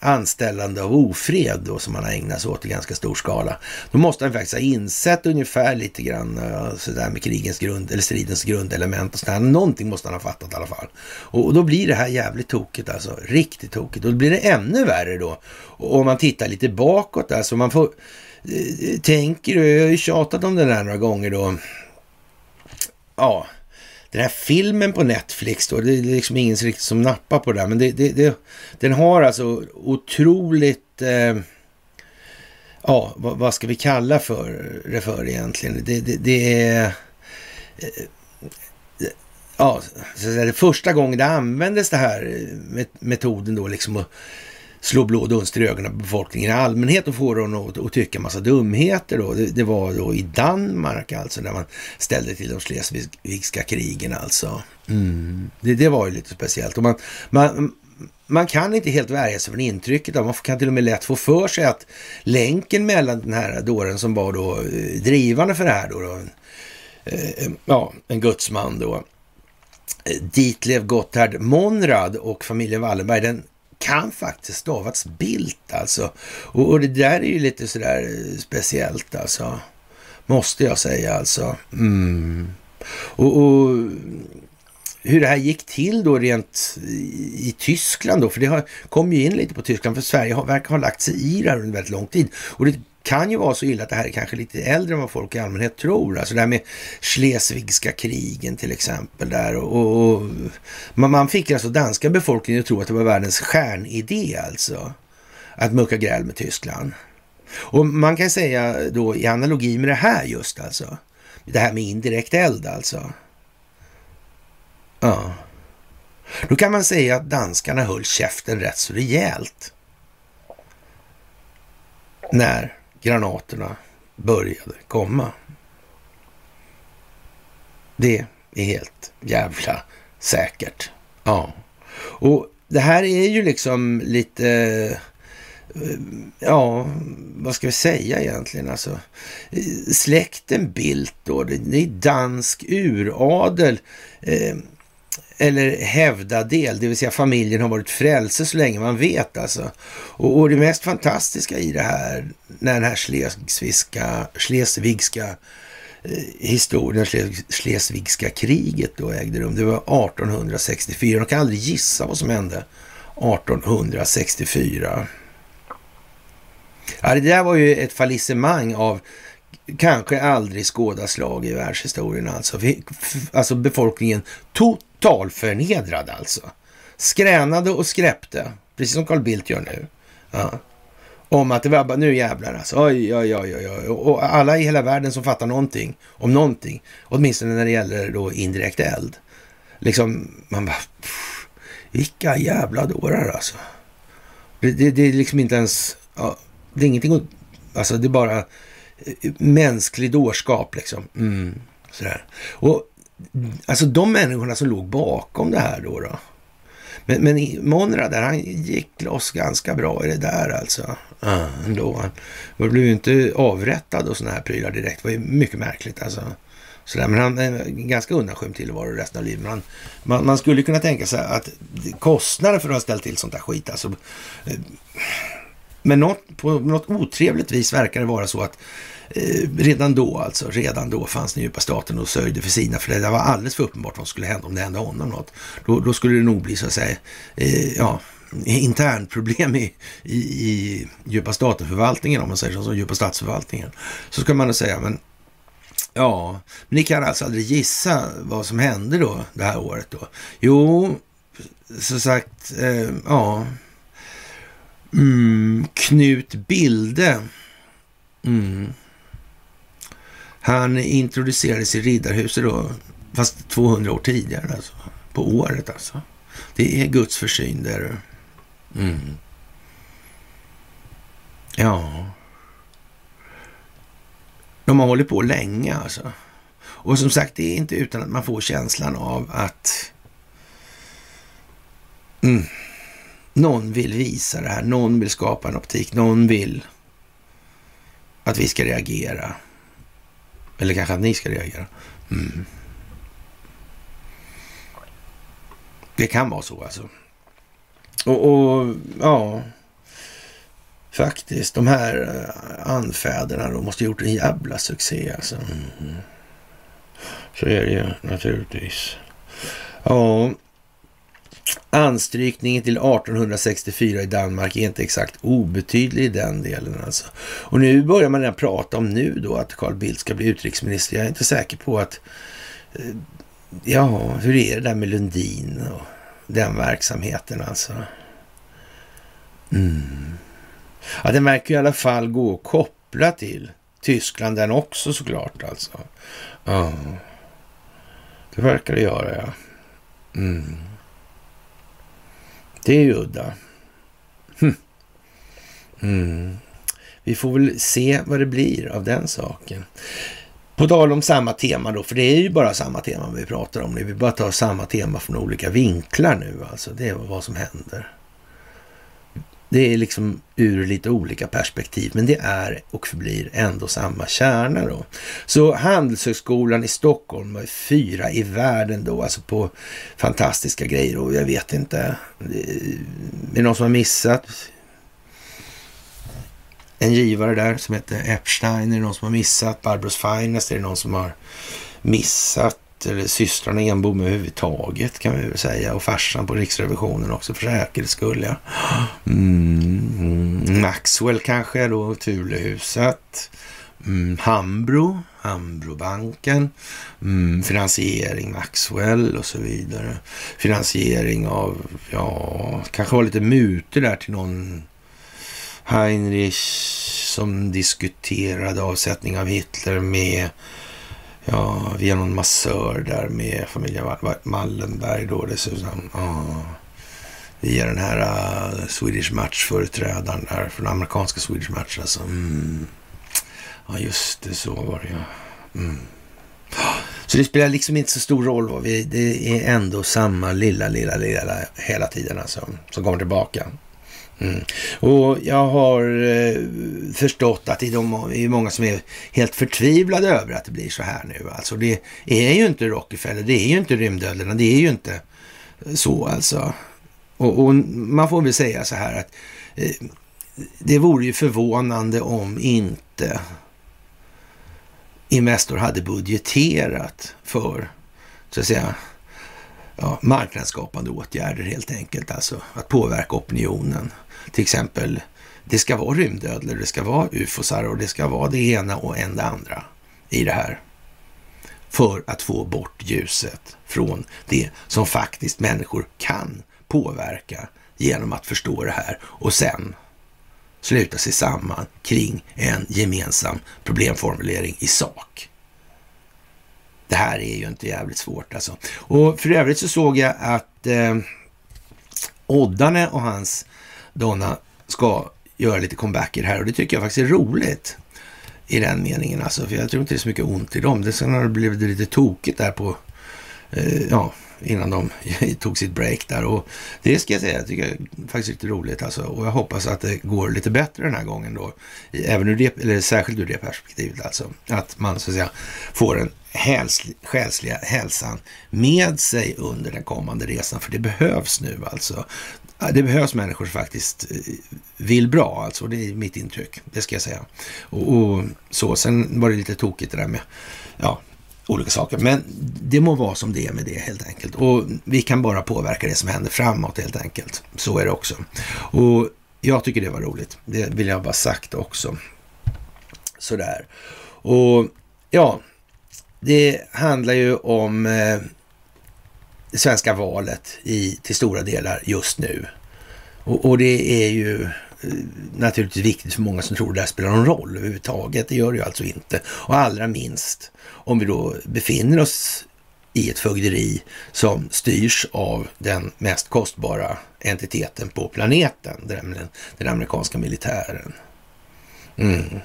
Speaker 1: anställande av ofred då som han har ägnat sig åt i ganska stor skala. Då måste han faktiskt ha insett ungefär lite grann eh, sådär med krigens grund eller stridens grundelement och sådär. Någonting måste han ha fattat i alla fall. Och då blir det här jävligt tokigt alltså. Riktigt tokigt. Och då blir det ännu värre då. Och om man tittar lite bakåt alltså. Man får eh, tänker du, jag har ju tjatat om det där några gånger då. Ja, den här filmen på Netflix då, det är liksom ingen riktigt som nappar på det där, men det, det, det, den har alltså otroligt, eh, ja, vad, vad, ska vi kalla för det för egentligen? Det, det, det är, eh, ja, så det första gången det användes det här eh, metoden då liksom att slå blå dunster i ögonen på befolkningen i allmänhet och få dem att, att tycka massa dumheter. Då. Det, det, var då i Danmark alltså, när man ställde till de schleswigska krigen alltså. Mm. Det, det, var ju lite speciellt. Och man, man, man kan inte helt värja sig från intrycket. Av, man kan till och med lätt få för sig att länken mellan den här dåren som var då eh, drivande för det här då, då en, eh, ja, en gudsman då, eh, Ditlev Gotthard Monrad och familjen Wallenberg, den kan faktiskt stavats Bildt alltså. Och, och, det där är ju lite sådär eh, speciellt alltså. Måste jag säga alltså. Mm. Och, och, hur det här gick till då rent i, i Tyskland då, för det har, kom ju in lite på Tyskland, för Sverige har, verkar ha lagt sig i det här under väldigt lång tid. Och det kan ju vara så illa att det här är kanske lite äldre än vad folk i allmänhet tror. Alltså det här med Schleswigska krigen till exempel där. Och, och man, man fick alltså danska befolkningen att tro att det var världens stjärnidé alltså. Att mucka gräl med Tyskland. Och man kan säga då i analogi med det här just alltså. Det här med indirekt eld alltså. Ja. Då kan man säga att danskarna höll käften rätt så rejält. När granaterna började komma. Det är helt jävla säkert. Ja. Och det här är ju liksom lite, eh, ja, vad ska vi säga egentligen? Alltså, eh, släkten Bildt då, det är dansk uradel. Eh, eller hävda del, det vill säga familjen har varit frälse så länge man vet alltså. Och, och det mest fantastiska i det här, när den här schleswigska, schleswigska eh, historien, schleswigska kriget då ägde rum, det var 1864. De kan aldrig gissa vad som hände 1864. Ja, det där var ju ett fallissemang av kanske aldrig skåda slag i världshistorien alltså. Alltså befolkningen totalförnedrad alltså. Skränade och skräpte, precis som Carl Bildt gör nu. Ja. Om att det var bara, nu jävlar alltså. Oj, oj, oj, oj, oj. Och alla i hela världen som fattar någonting om någonting, åtminstone när det gäller då indirekt eld. Liksom, man bara, pff, vilka jävla dårar alltså. Det, det, det, är liksom inte ens, ja, det är ingenting att, alltså det är bara mänsklig dårskap liksom. Mm, sådär. Och alltså de människorna som låg bakom det här då. då. Men, men Monrad där, han gick loss ganska bra i det där alltså. Ändå. Han blev ju inte avrättad och sådana här prylar direkt. Det var ju mycket märkligt alltså. Sådär. Men han är ganska undanskymd tillvaro resten av livet. Man, man, man, skulle kunna tänka sig att kostnaden för att ha ställt till sånt här skit, alltså. Eh, men något, på något otrevligt vis verkar det vara så att eh, redan då alltså, redan då fanns den djupa staten och sörjde för sina, för det var alldeles för uppenbart vad som skulle hända om det hände honom något. Då, då skulle det nog bli så att säga, eh, ja, internproblem i, i, i djupa statenförvaltningen, om man säger så, så djupa statsförvaltningen. Så ska man nog säga, men ja, men ni kan alltså aldrig gissa vad som hände då det här året då. Jo, som sagt, eh, ja, Mm, Knut Bilde. Mm. Han introducerades i Riddarhuset då, fast 200 år tidigare alltså. På året alltså. Det är Guds försyn där. Mm. Ja. De har hållit på länge alltså. Och som sagt, det är inte utan att man får känslan av att mm, någon vill visa det här, någon vill skapa en optik, någon vill att vi ska reagera. Eller kanske att ni ska reagera. Mm. Det kan vara så alltså. Och, och, ja, Faktiskt. De här eh, anfäderna då måste ha gjort en jävla succé alltså. Mm. Så är det ju naturligtvis. Ja, Anstrykningen till 1864 i Danmark är inte exakt obetydlig i den delen alltså. Och nu börjar man redan prata om nu då att Carl Bildt ska bli utrikesminister. Jag är inte säker på att... Eh, ja, hur är det där med Lundin och den verksamheten alltså? Mm. Ja, den verkar i alla fall gå att koppla till Tyskland den också såklart alltså. Ja, det verkar det göra ja. Mm. Det är ju udda. Hm. Mm. Vi får väl se vad det blir av den saken. På tal om samma tema då, för det är ju bara samma tema vi pratar om nu. Vi bara tar samma tema från olika vinklar nu alltså. Det är vad som händer. Det är liksom ur lite olika perspektiv, men det är och förblir ändå samma kärna då. Så Handelshögskolan i Stockholm var fyra i världen då, alltså på fantastiska grejer och jag vet inte, är det någon som har missat? En givare där som heter Epstein, är det någon som har missat? Barbros Finest, är det någon som har missat? Eller systrarna Enbom överhuvudtaget kan vi väl säga. Och farsan på Riksrevisionen också för säkerhets skull. Ja. Mm, mm. Maxwell kanske då, Thulehuset. Mm, Hambro, Hambrobanken. Mm, finansiering Maxwell och så vidare. Finansiering av, ja, kanske var lite muter där till någon Heinrich som diskuterade avsättning av Hitler med Ja, har någon massör där med familjen Mallenberg då dessutom. Ja. Via den här uh, Swedish Match-företrädaren där, från amerikanska Swedish Match alltså. Mm. Ja, just det, så var det ja. Mm. Så det spelar liksom inte så stor roll. Vad vi, det är ändå samma lilla, lilla, lilla hela tiden alltså, som kommer tillbaka. Mm. Och jag har eh, förstått att det är många som är helt förtvivlade över att det blir så här nu. Alltså det är ju inte Rockefeller, det är ju inte rymdödlorna, det är ju inte så alltså. Och, och, man får väl säga så här att eh, det vore ju förvånande om inte Investor hade budgeterat för, så att säga, ja, marknadsskapande åtgärder helt enkelt. Alltså att påverka opinionen till exempel, det ska vara rymdödlor, det ska vara ufosar och det ska vara det ena och en det andra i det här. För att få bort ljuset från det som faktiskt människor kan påverka genom att förstå det här och sen sluta sig samman kring en gemensam problemformulering i sak. Det här är ju inte jävligt svårt alltså. Och för övrigt så såg jag att eh, Oddane och hans Donna ska göra lite comebacker här och det tycker jag faktiskt är roligt i den meningen alltså. För jag tror inte det är så mycket ont i dem. Det sen har det blivit lite tokigt där på, eh, ja, innan de tog sitt break där. Och det ska jag säga, jag tycker jag faktiskt är lite roligt alltså. Och jag hoppas att det går lite bättre den här gången då. Även ur det, eller särskilt ur det perspektivet alltså. Att man så att säga får den själsliga hälsan med sig under den kommande resan. För det behövs nu alltså. Det behövs människor som faktiskt eh, vill bra, alltså. Det är mitt intryck, det ska jag säga. Och, och, så, sen var det lite tokigt det där med ja, olika saker. Men det må vara som det är med det helt enkelt. Och vi kan bara påverka det som händer framåt helt enkelt. Så är det också. Och jag tycker det var roligt. Det vill jag bara sagt också. Sådär. Och ja, det handlar ju om eh, det svenska valet i, till stora delar just nu. Och, och, det är ju eh, naturligtvis viktigt för många som tror det här spelar någon roll överhuvudtaget. Det gör det ju alltså inte. Och allra minst om vi då befinner oss i ett fögderi som styrs av den mest kostbara entiteten på planeten, den, den amerikanska militären. Mm.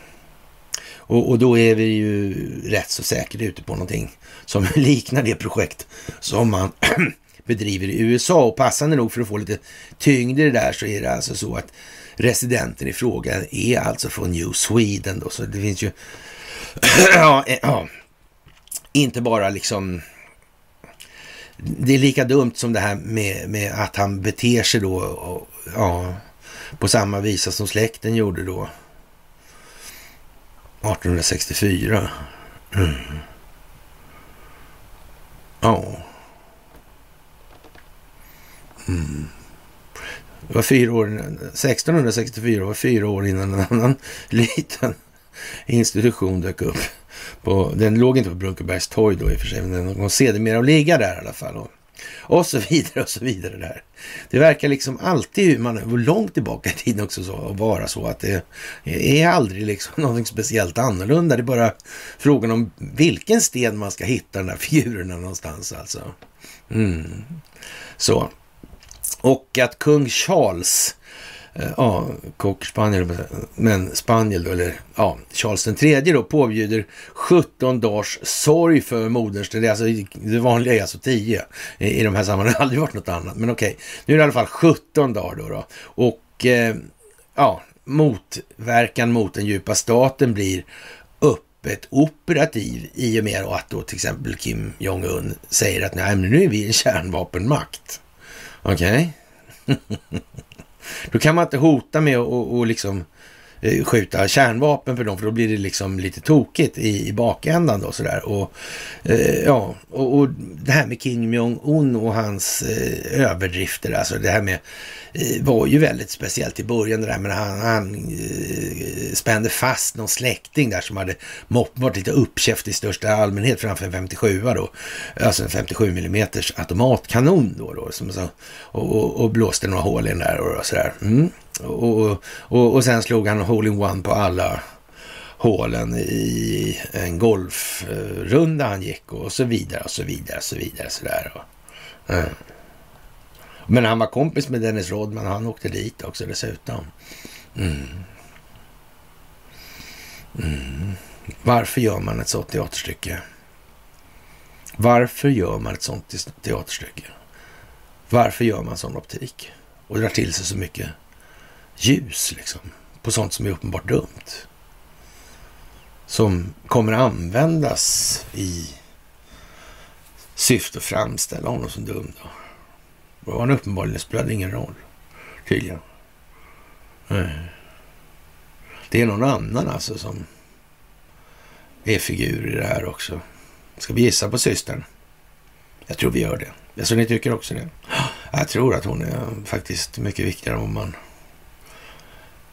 Speaker 1: Och, och, då är vi ju rätt så säkert ute på någonting som liknar det projekt som man bedriver i USA. Och passande nog för att få lite tyngd i det där så är det alltså så att residenten i fråga är alltså från New Sweden då. Så det finns ju eh, ja, inte bara liksom det är lika dumt som det här med, med att han beter sig då och, ja, på samma visa som släkten gjorde då 1864. Mm. Ja. Mm. Det var fyra år, 1664 var fyra år innan en annan liten institution dök upp. På, den låg inte på Brunkebergs torg då i och för sig, men den kom sedermera att ligga där i alla fall. Och, och så vidare och så vidare där. Det verkar liksom alltid, man långt tillbaka i tiden också, så, vara så att det är aldrig liksom någonting speciellt annorlunda. Det är bara frågan om vilken sten man ska hitta den där figurerna någonstans alltså. Mm. Så. Och att kung Charles Eh, Eh, ja, cocker spaniel, men spaniel då, eller ja, Charles den tredje då påbjuder 17 dagars sorg för moderns det, alltså, det vanliga är alltså 10 i, i de här sammanhangen, det har aldrig varit något annat, men okej, nu är det i alla fall 17 dagar då, då. och eh, ja, motverkan mot den djupa staten blir öppet operativ i och med att då till exempel Kim Jong-Un säger att nej, men nu är vi en kärnvapenmakt. Okej? Okay? Då kan man inte hota med att liksom Eh, skjuta kärnvapen för dem, för då blir det liksom lite tokigt i, i bakändan då sådär. Och, eh, ja, och, och, det här med Kim Jong-Un och hans eh, överdrifter, alltså det här med Eh, var ju väldigt speciellt i början det där, men han, han eh, spände fast någon släkting där som hade varit lite uppkäft i största allmänhet framför en 57 då. Alltså en 57 mm automatkanon då, då som så, och, och, och, blåste några hål i den där och sådär. Mm. Och, och, och sen slog han hole-in-one på alla hålen i en golfrunda han gick och så vidare och så vidare och så vidare. Så där. Och, mm. Men han var kompis med Dennis Rodman han åkte dit också dessutom. Mm. Mm. Varför gör man ett sånt teaterstycke? Varför gör man ett sånt teaterstycke? Varför gör man sån optik? Och drar till sig så mycket ljus liksom. På sånt som är uppenbart dumt. Som kommer användas i syfte att framställa honom som dum. Då. Vad han uppenbarligen spelade ingen roll. Tydligen. Det är någon annan alltså som är figur i det här också. Ska vi gissa på systern? Jag tror vi gör det. Alltså ni tycker också det? Jag tror att hon är faktiskt mycket viktigare än vad man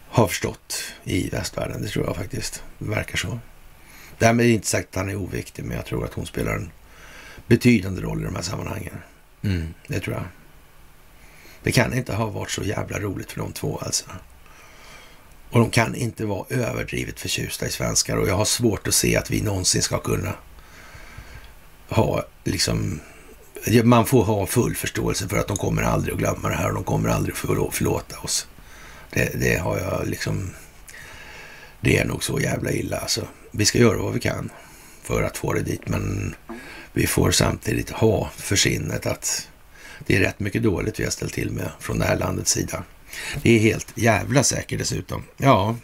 Speaker 1: har förstått i västvärlden. Det tror jag faktiskt. Det verkar så. Därmed är inte sagt att han är oviktig, men jag tror att hon spelar en betydande roll i de här sammanhangen. Mm, det tror jag. Det kan inte ha varit så jävla roligt för de två alltså. Och de kan inte vara överdrivet förtjusta i svenskar och jag har svårt att se att vi någonsin ska kunna ha liksom man får ha full förståelse för att de kommer aldrig att glömma det här och de kommer aldrig att förlåta oss. Det, det har jag liksom... Det är nog så jävla illa alltså. Vi ska göra vad vi kan för att få det dit, men vi får samtidigt ha för sinnet att det är rätt mycket dåligt vi har ställt till med från det här landets sida. Det är helt jävla säkert dessutom. Ja.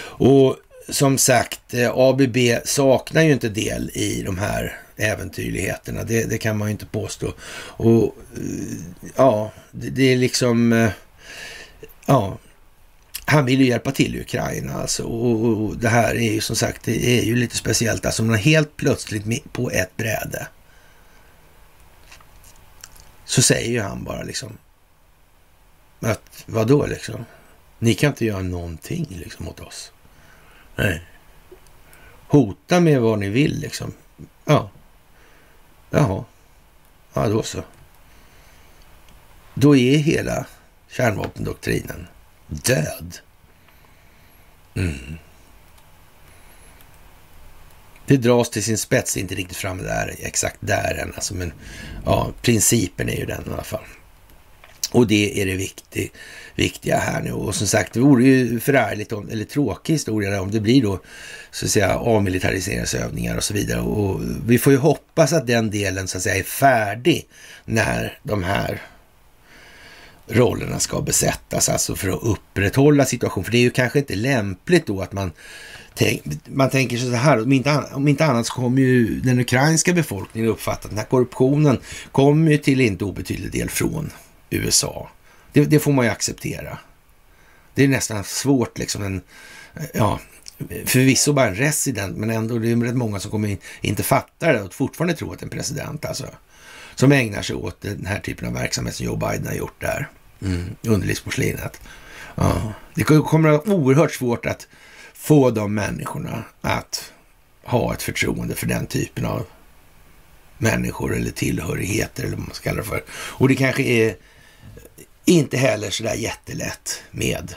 Speaker 1: Och som sagt, eh, ABB saknar ju inte del i de här äventyrligheterna. Det, det kan man ju inte påstå. Och eh, ja, det, det är liksom... Eh, Ja, han vill ju hjälpa till i Ukraina alltså. Och, och, det här är ju som sagt, det är ju lite speciellt. Alltså man helt plötsligt på ett bräde så säger ju han bara liksom att vadå liksom? Ni kan inte göra någonting liksom mot oss. Nej. Hota med vad ni vill liksom. Ja. Jaha. Ja, då så. Då är hela kärnvapendoktrinen död. Mm. Det dras till sin spets, inte riktigt fram där, exakt där än. Alltså, men ja, principen är ju den i alla fall. Och det är det viktig, viktiga här nu. Och som sagt, det vore ju förärligt, om, eller tråkig historia om det blir då så att säga avmilitariseringsövningar och så vidare. Och vi får ju hoppas att den delen så att säga är färdig när de här rollerna ska besättas, alltså för att upprätthålla situationen. För det är ju kanske inte lämpligt då att man Tänk, man tänker sig så här, om inte, om inte annat så kommer ju den ukrainska befolkningen uppfatta att den här korruptionen kommer ju till inte obetydlig del från USA. Det, det, får man ju acceptera. Det är nästan svårt liksom. En, ja, förvisso bara en resident, men ändå det är rätt många som kommer inte fatta det och fortfarande tror att en president alltså. Som ägnar sig åt den här typen av verksamhet som Joe Biden har gjort där. Mm, underlivsporslinet. Ja. Det kommer att vara oerhört svårt att få de människorna att ha ett förtroende för den typen av människor eller tillhörigheter eller vad man ska kalla det för. Och det kanske är inte heller sådär jättelätt med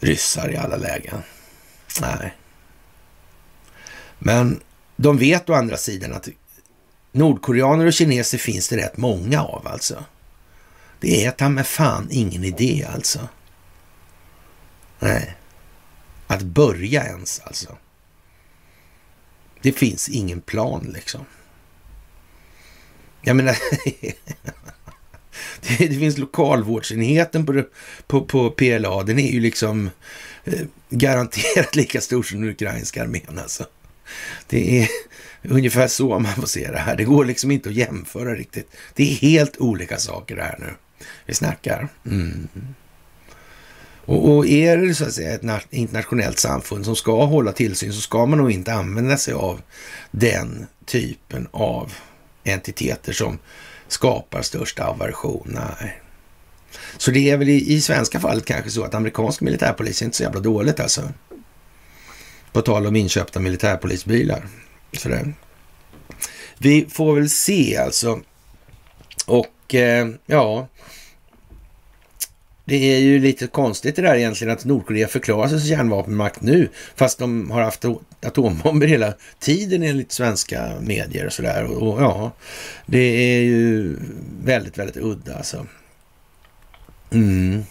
Speaker 1: ryssar i alla lägen. Nej. Men de vet å andra sidan att nordkoreaner och kineser finns det rätt många av alltså. Det är ta med fan ingen idé alltså. Nej. Att börja ens alltså. Det finns ingen plan liksom. Jag menar, det, det, finns lokalvårdsenheten på, på, på PLA. Den är ju liksom eh, garanterat lika stor som den ukrainska armén alltså. Det är ungefär så man får se det här. Det går liksom inte att jämföra riktigt. Det är helt olika saker det här nu vi snackar. Mm. Och, och är det så att säga ett internationellt samfund som ska hålla tillsyn så ska man nog inte använda sig av den typen av entiteter som skapar störst aversion. Nej. Så det är väl i, i svenska fallet kanske så att amerikansk militärpolis är inte så jävla dåligt alltså. På tal om inköpta militärpolisbilar. Sådär. Vi får väl se alltså. Och eh, ja, det är ju lite konstigt det där egentligen att Nordkorea förklarar sig som kärnvapenmakt nu, fast de har haft atombomber hela tiden enligt svenska medier och sådär. Och, och ja, det är ju väldigt, väldigt udda alltså. Mm.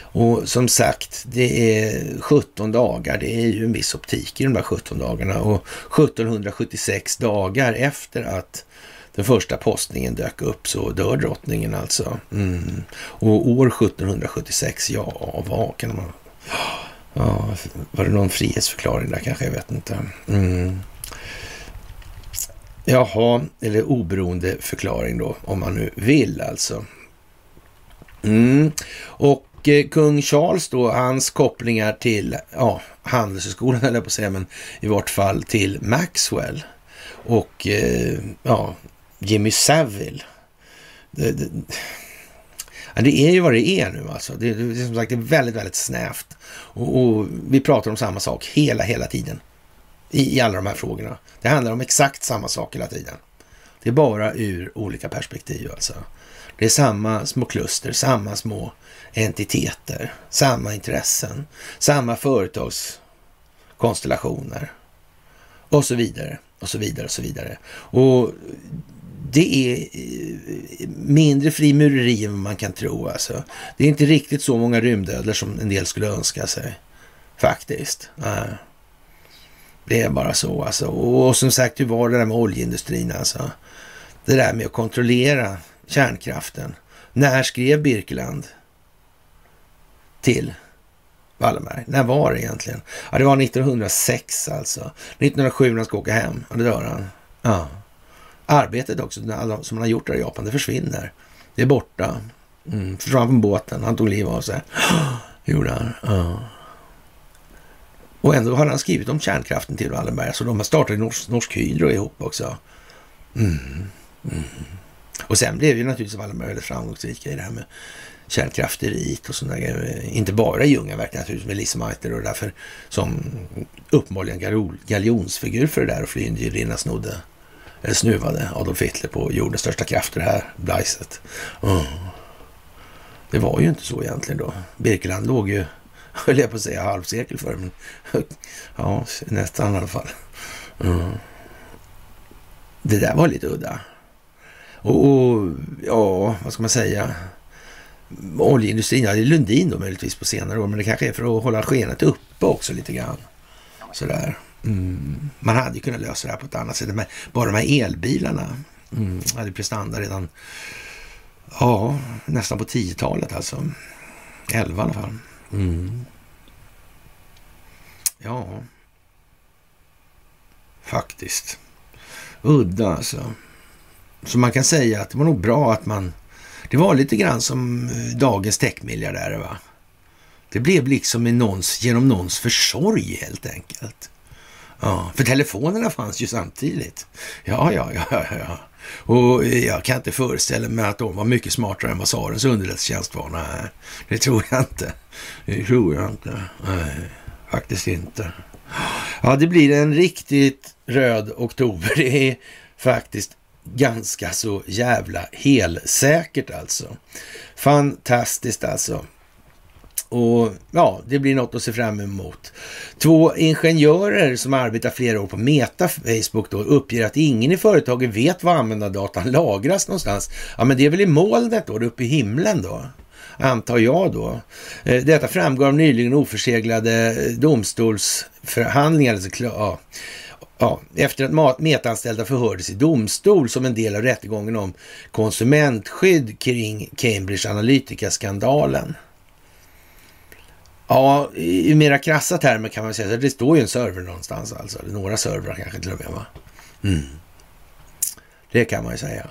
Speaker 1: Och som sagt, det är 17 dagar. Det är ju en viss optik i de där 17 dagarna. Och 1776 dagar efter att den första postningen dök upp så dör drottningen alltså. Mm. Och år 1776, ja, vad kan man... Ja, var det någon frihetsförklaring där kanske? Jag vet inte. Mm. Jaha, eller oberoende förklaring då, om man nu vill alltså. Mm. Och eh, kung Charles då, hans kopplingar till ja, Handelshögskolan, eller på att säga, men i vart fall till Maxwell. Och eh, ja, Jimmy Savile. Det, det, det, är ju vad det är nu alltså. Det, det, som sagt, det är väldigt, väldigt snävt. Och, och, vi pratar om samma sak hela, hela tiden. I, I alla de här frågorna. Det handlar om exakt samma sak hela tiden. Det är bara ur olika perspektiv alltså. Det är samma små kluster, samma små entiteter, samma intressen, samma företagskonstellationer och så vidare och så vidare och så vidare. Och det är eh, mindre frimureri än man kan tro. Alltså. Det är inte riktigt så många rymdödlor som en del skulle önska sig. Faktiskt. Det är bara så alltså. Och som sagt, hur var det där med oljeindustrin alltså? Det där med att kontrollera kärnkraften. När skrev Birkeland till Wallenberg? När var det egentligen? Ja, det var 1906 alltså. 1907 när han ska åka hem. Ja, det dör han. Ja. Arbetet också, som han har gjort där i Japan, det försvinner. Det är borta. Mm, försvann från båten, han tog liv av sig. gjorde han. Ja. Och ändå har han skrivit om kärnkraften till Wallenberg, så de har startat Norsk, Norsk Hydro ihop också. Mm. Mm. Och sen blev ju naturligtvis Wallenberg väldigt framgångsrika i det här med kärnkrafteriet och sådana grejer. Inte bara i Ljungaverk naturligtvis med Lise Meiter och därför som uppenbarligen galjonsfigur för det där och flygindyrierna snodde Eh, snuvade Adolf Hitler på jordens största krafter här, Blaiset. Mm. Det var ju inte så egentligen då. Birkeland låg ju, höll jag på att säga, halvsekel för men ja, nästan i alla fall. Mm. Det där var lite udda. Och, och, ja, vad ska man säga? Oljeindustrin, ja det är Lundin då möjligtvis på senare år, men det kanske är för att hålla skenet uppe också lite grann. Sådär. Mm. Man hade ju kunnat lösa det här på ett annat sätt. Men bara de här elbilarna mm, hade prestanda redan ja, nästan på 10-talet alltså. 11 i alla fall. Mm. Ja, faktiskt. Udda alltså. Så man kan säga att det var nog bra att man Det var lite grann som eh, dagens techmiljardärer va? Det blev liksom någons, genom någons försorg helt enkelt. Ja, för telefonerna fanns ju samtidigt. Ja, ja, ja, ja. Och jag kan inte föreställa mig att de var mycket smartare än vad tsarens underrättelsetjänst var. Nej, det tror jag inte. Det tror jag inte. Nej, faktiskt inte. Ja, det blir en riktigt röd oktober. Det är faktiskt ganska så jävla helsäkert alltså. Fantastiskt alltså. Och ja, det blir något att se fram emot. Två ingenjörer som arbetar flera år på Meta Facebook då uppger att ingen i företaget vet var användardatan lagras någonstans. Ja, men det är väl i molnet då, uppe i himlen då? Antar jag då. Eh, detta framgår av nyligen oförseglade eh, domstolsförhandlingar. Alltså, ja, Ja, efter att metanställda förhördes i domstol som en del av rättegången om konsumentskydd kring Cambridge Analytica-skandalen. Ja, i mera krassa termer kan man säga att det står ju en server någonstans alltså. Några servrar kanske till och med. Va? Mm. Det kan man ju säga.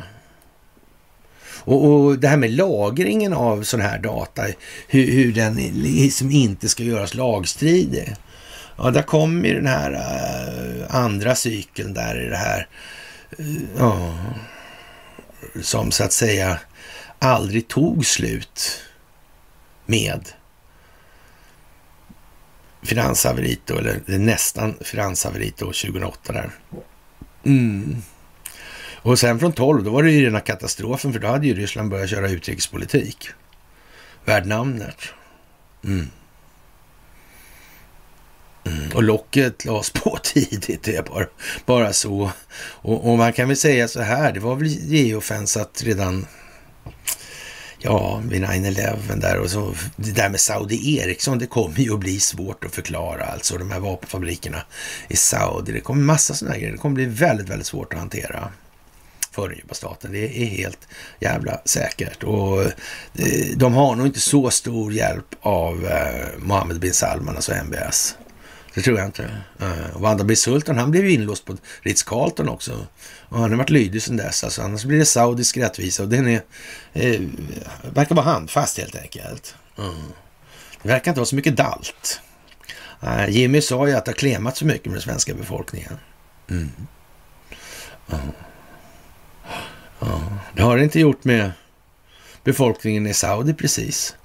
Speaker 1: Och, och, det här med lagringen av sån här data, hur, hur den liksom inte ska göras lagstridig. Ja, där kommer ju den här äh, andra cykeln där i det här. Uh, äh, som så att säga aldrig tog slut med finanshaveriet då, eller nästan finanshaveriet då 2008 där. Mm. Och sen från 12, då var det ju rena katastrofen för då hade ju Ryssland börjat köra utrikespolitik. Värd namnet. Mm. Mm. Och locket lades på tidigt, det är bara, bara så. Och, och, man kan väl säga så här, det var väl geofensat redan ja, vid 9-11 där och så det där med Saudi Ericsson, det kommer ju att bli svårt att förklara alltså de här vapenfabrikerna i Saudi. Det kommer massa sådana grejer. Det kommer bli väldigt, väldigt svårt att hantera för den djupa staten. Det är helt jävla säkert. Och eh, de har nog inte så stor hjälp av eh, Mohammed bin Salman, alltså MBS. Det tror jag inte. Eh, och Wanda bin Sultan, han blev ju inlåst på Ritz-Carlton också. Och han har varit lydig sedan dess. Alltså, annars blir det saudisk rättvisa och den är, eh, verkar vara handfast helt enkelt. Mm. Det verkar inte vara så mycket dalt. Uh, Jimmy sa ju att det har klemat så mycket med den svenska befolkningen. Mm. Uh. Uh. Det har det inte gjort med befolkningen i Saudi precis.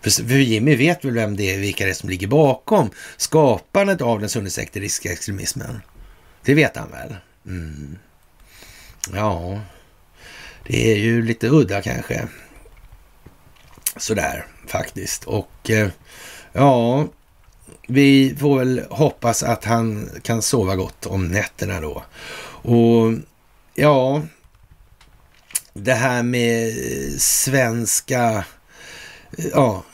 Speaker 1: För, för Jimmy vet väl vem det är, vilka det är som ligger bakom skapandet av den sunnisekteristiska extremismen. Det vet han väl? Mm. Ja, det är ju lite udda kanske. Sådär faktiskt. Och eh, ja, vi får väl hoppas att han kan sova gott om nätterna då. Och ja, det här med svenska ja,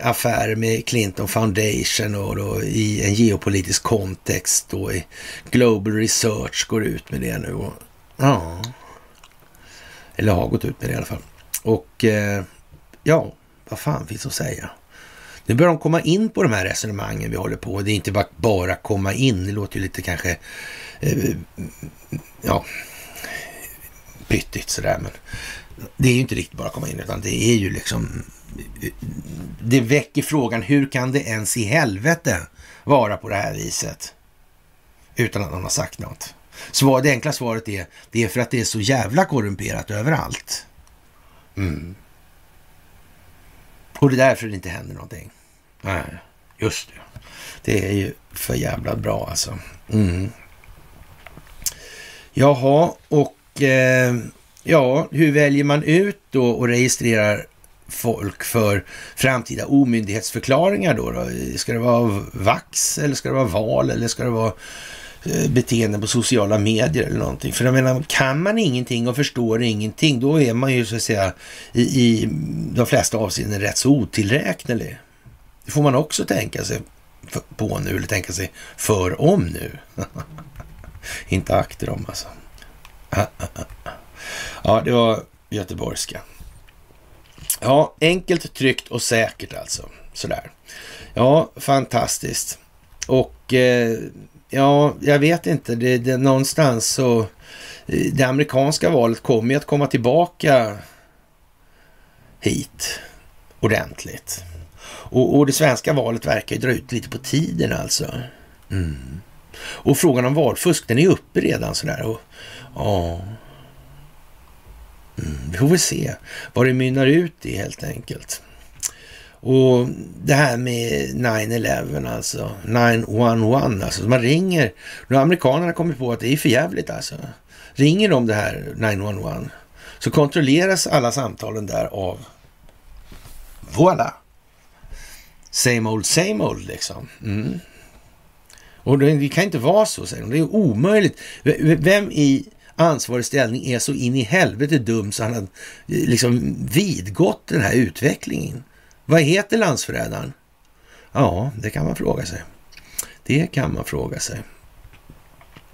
Speaker 1: affärer med Clinton Foundation och då i en geopolitisk kontext då i Global Research går ut med det nu. Och, ja, eller har gått ut med det i alla fall. Och eh, ja, vad fan finns att säga? Nu börjar de komma in på de här resonemangen vi håller på. Det är inte bara, bara komma in. Det låter ju lite kanske, eh, ja, pyttigt sådär. Men det är ju inte riktigt bara komma in, utan det är ju liksom... Det väcker frågan, hur kan det ens i helvete vara på det här viset? Utan att någon har sagt något. Svar, det enkla svaret är, det är för att det är så jävla korrumperat överallt. Mm. Och det är därför det inte händer någonting. Nej, just det. Det är ju för jävla bra alltså. Mm. Jaha, och eh, Ja, hur väljer man ut då och registrerar folk för framtida omyndighetsförklaringar då? då? Ska det vara vax eller ska det vara val eller ska det vara beteenden beteende på sociala medier eller någonting. För jag menar, kan man ingenting och förstår ingenting, då är man ju så att säga i, i de flesta avseenden rätt så otillräknelig. Det får man också tänka sig på nu, eller tänka sig för om nu. Inte akter om alltså. Ja, det var göteborgska. Ja, enkelt, tryggt och säkert alltså. Sådär. Ja, fantastiskt. Och eh, ja, jag vet inte. Det, det, någonstans så... Eh, det amerikanska valet kommer ju att komma tillbaka hit ordentligt. Och, och det svenska valet verkar ju dra ut lite på tiden alltså. Mm. Och frågan om valfusk, den är uppe redan sådär. Och, ja. Mm, vi får väl se vad det mynnar ut i helt enkelt. Och det här med 9-11 alltså, 911 alltså, man ringer, nu har amerikanerna kommit på att det är för jävligt alltså. Ringer de det här 911 så kontrolleras alla samtalen där av voilà, same old same old liksom. Mm. Och det kan inte vara så, säger de. Det är omöjligt. Vem i ansvarig ställning är så in i helvete dum så han har eh, liksom vidgått den här utvecklingen? Vad heter landsförrädaren? Ja, det kan man fråga sig. Det kan man fråga sig.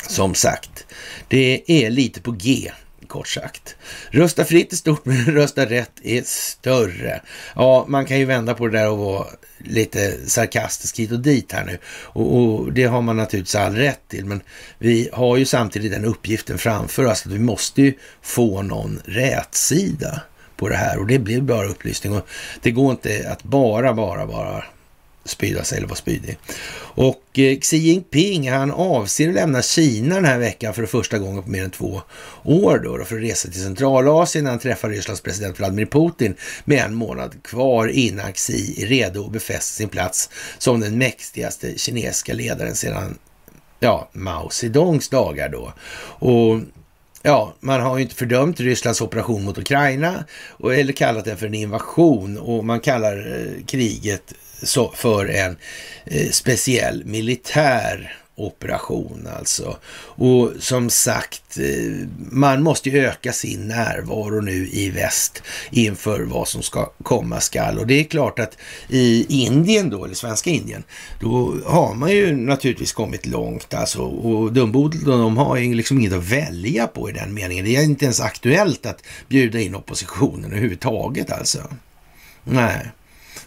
Speaker 1: Som sagt, det är lite på G kort sagt. Rösta fritt är stort, men rösta rätt är större. Ja, man kan ju vända på det där och vara lite sarkastisk hit och dit här nu. Och, och, det har man naturligtvis all rätt till. Men vi har ju samtidigt den uppgiften framför oss att vi måste ju få någon rätsida på det här. Och det blir bara upplysning. Och det går inte att bara, bara, bara spyda sig eller vara spydig. Och eh, Xi Jinping han avser att lämna Kina den här veckan för första gången på mer än två år då, då för att resa till Centralasien när han träffar Rysslands president Vladimir Putin med en månad kvar innan Xi är redo att befästa sin plats som den mäktigaste kinesiska ledaren sedan ja, Mao Zedongs dagar då. Och Ja, man har ju inte fördömt Rysslands operation mot Ukraina eller kallat den för en invasion och man kallar eh, kriget för en eh, speciell militär operation alltså. Och som sagt, eh, man måste ju öka sin närvaro nu i väst inför vad som ska komma skall. Och det är klart att i Indien då, eller svenska Indien, då har man ju naturligtvis kommit långt alltså. Och Dumbodil de har ju liksom inget att välja på i den meningen. Det är inte ens aktuellt att bjuda in oppositionen överhuvudtaget alltså. Nej.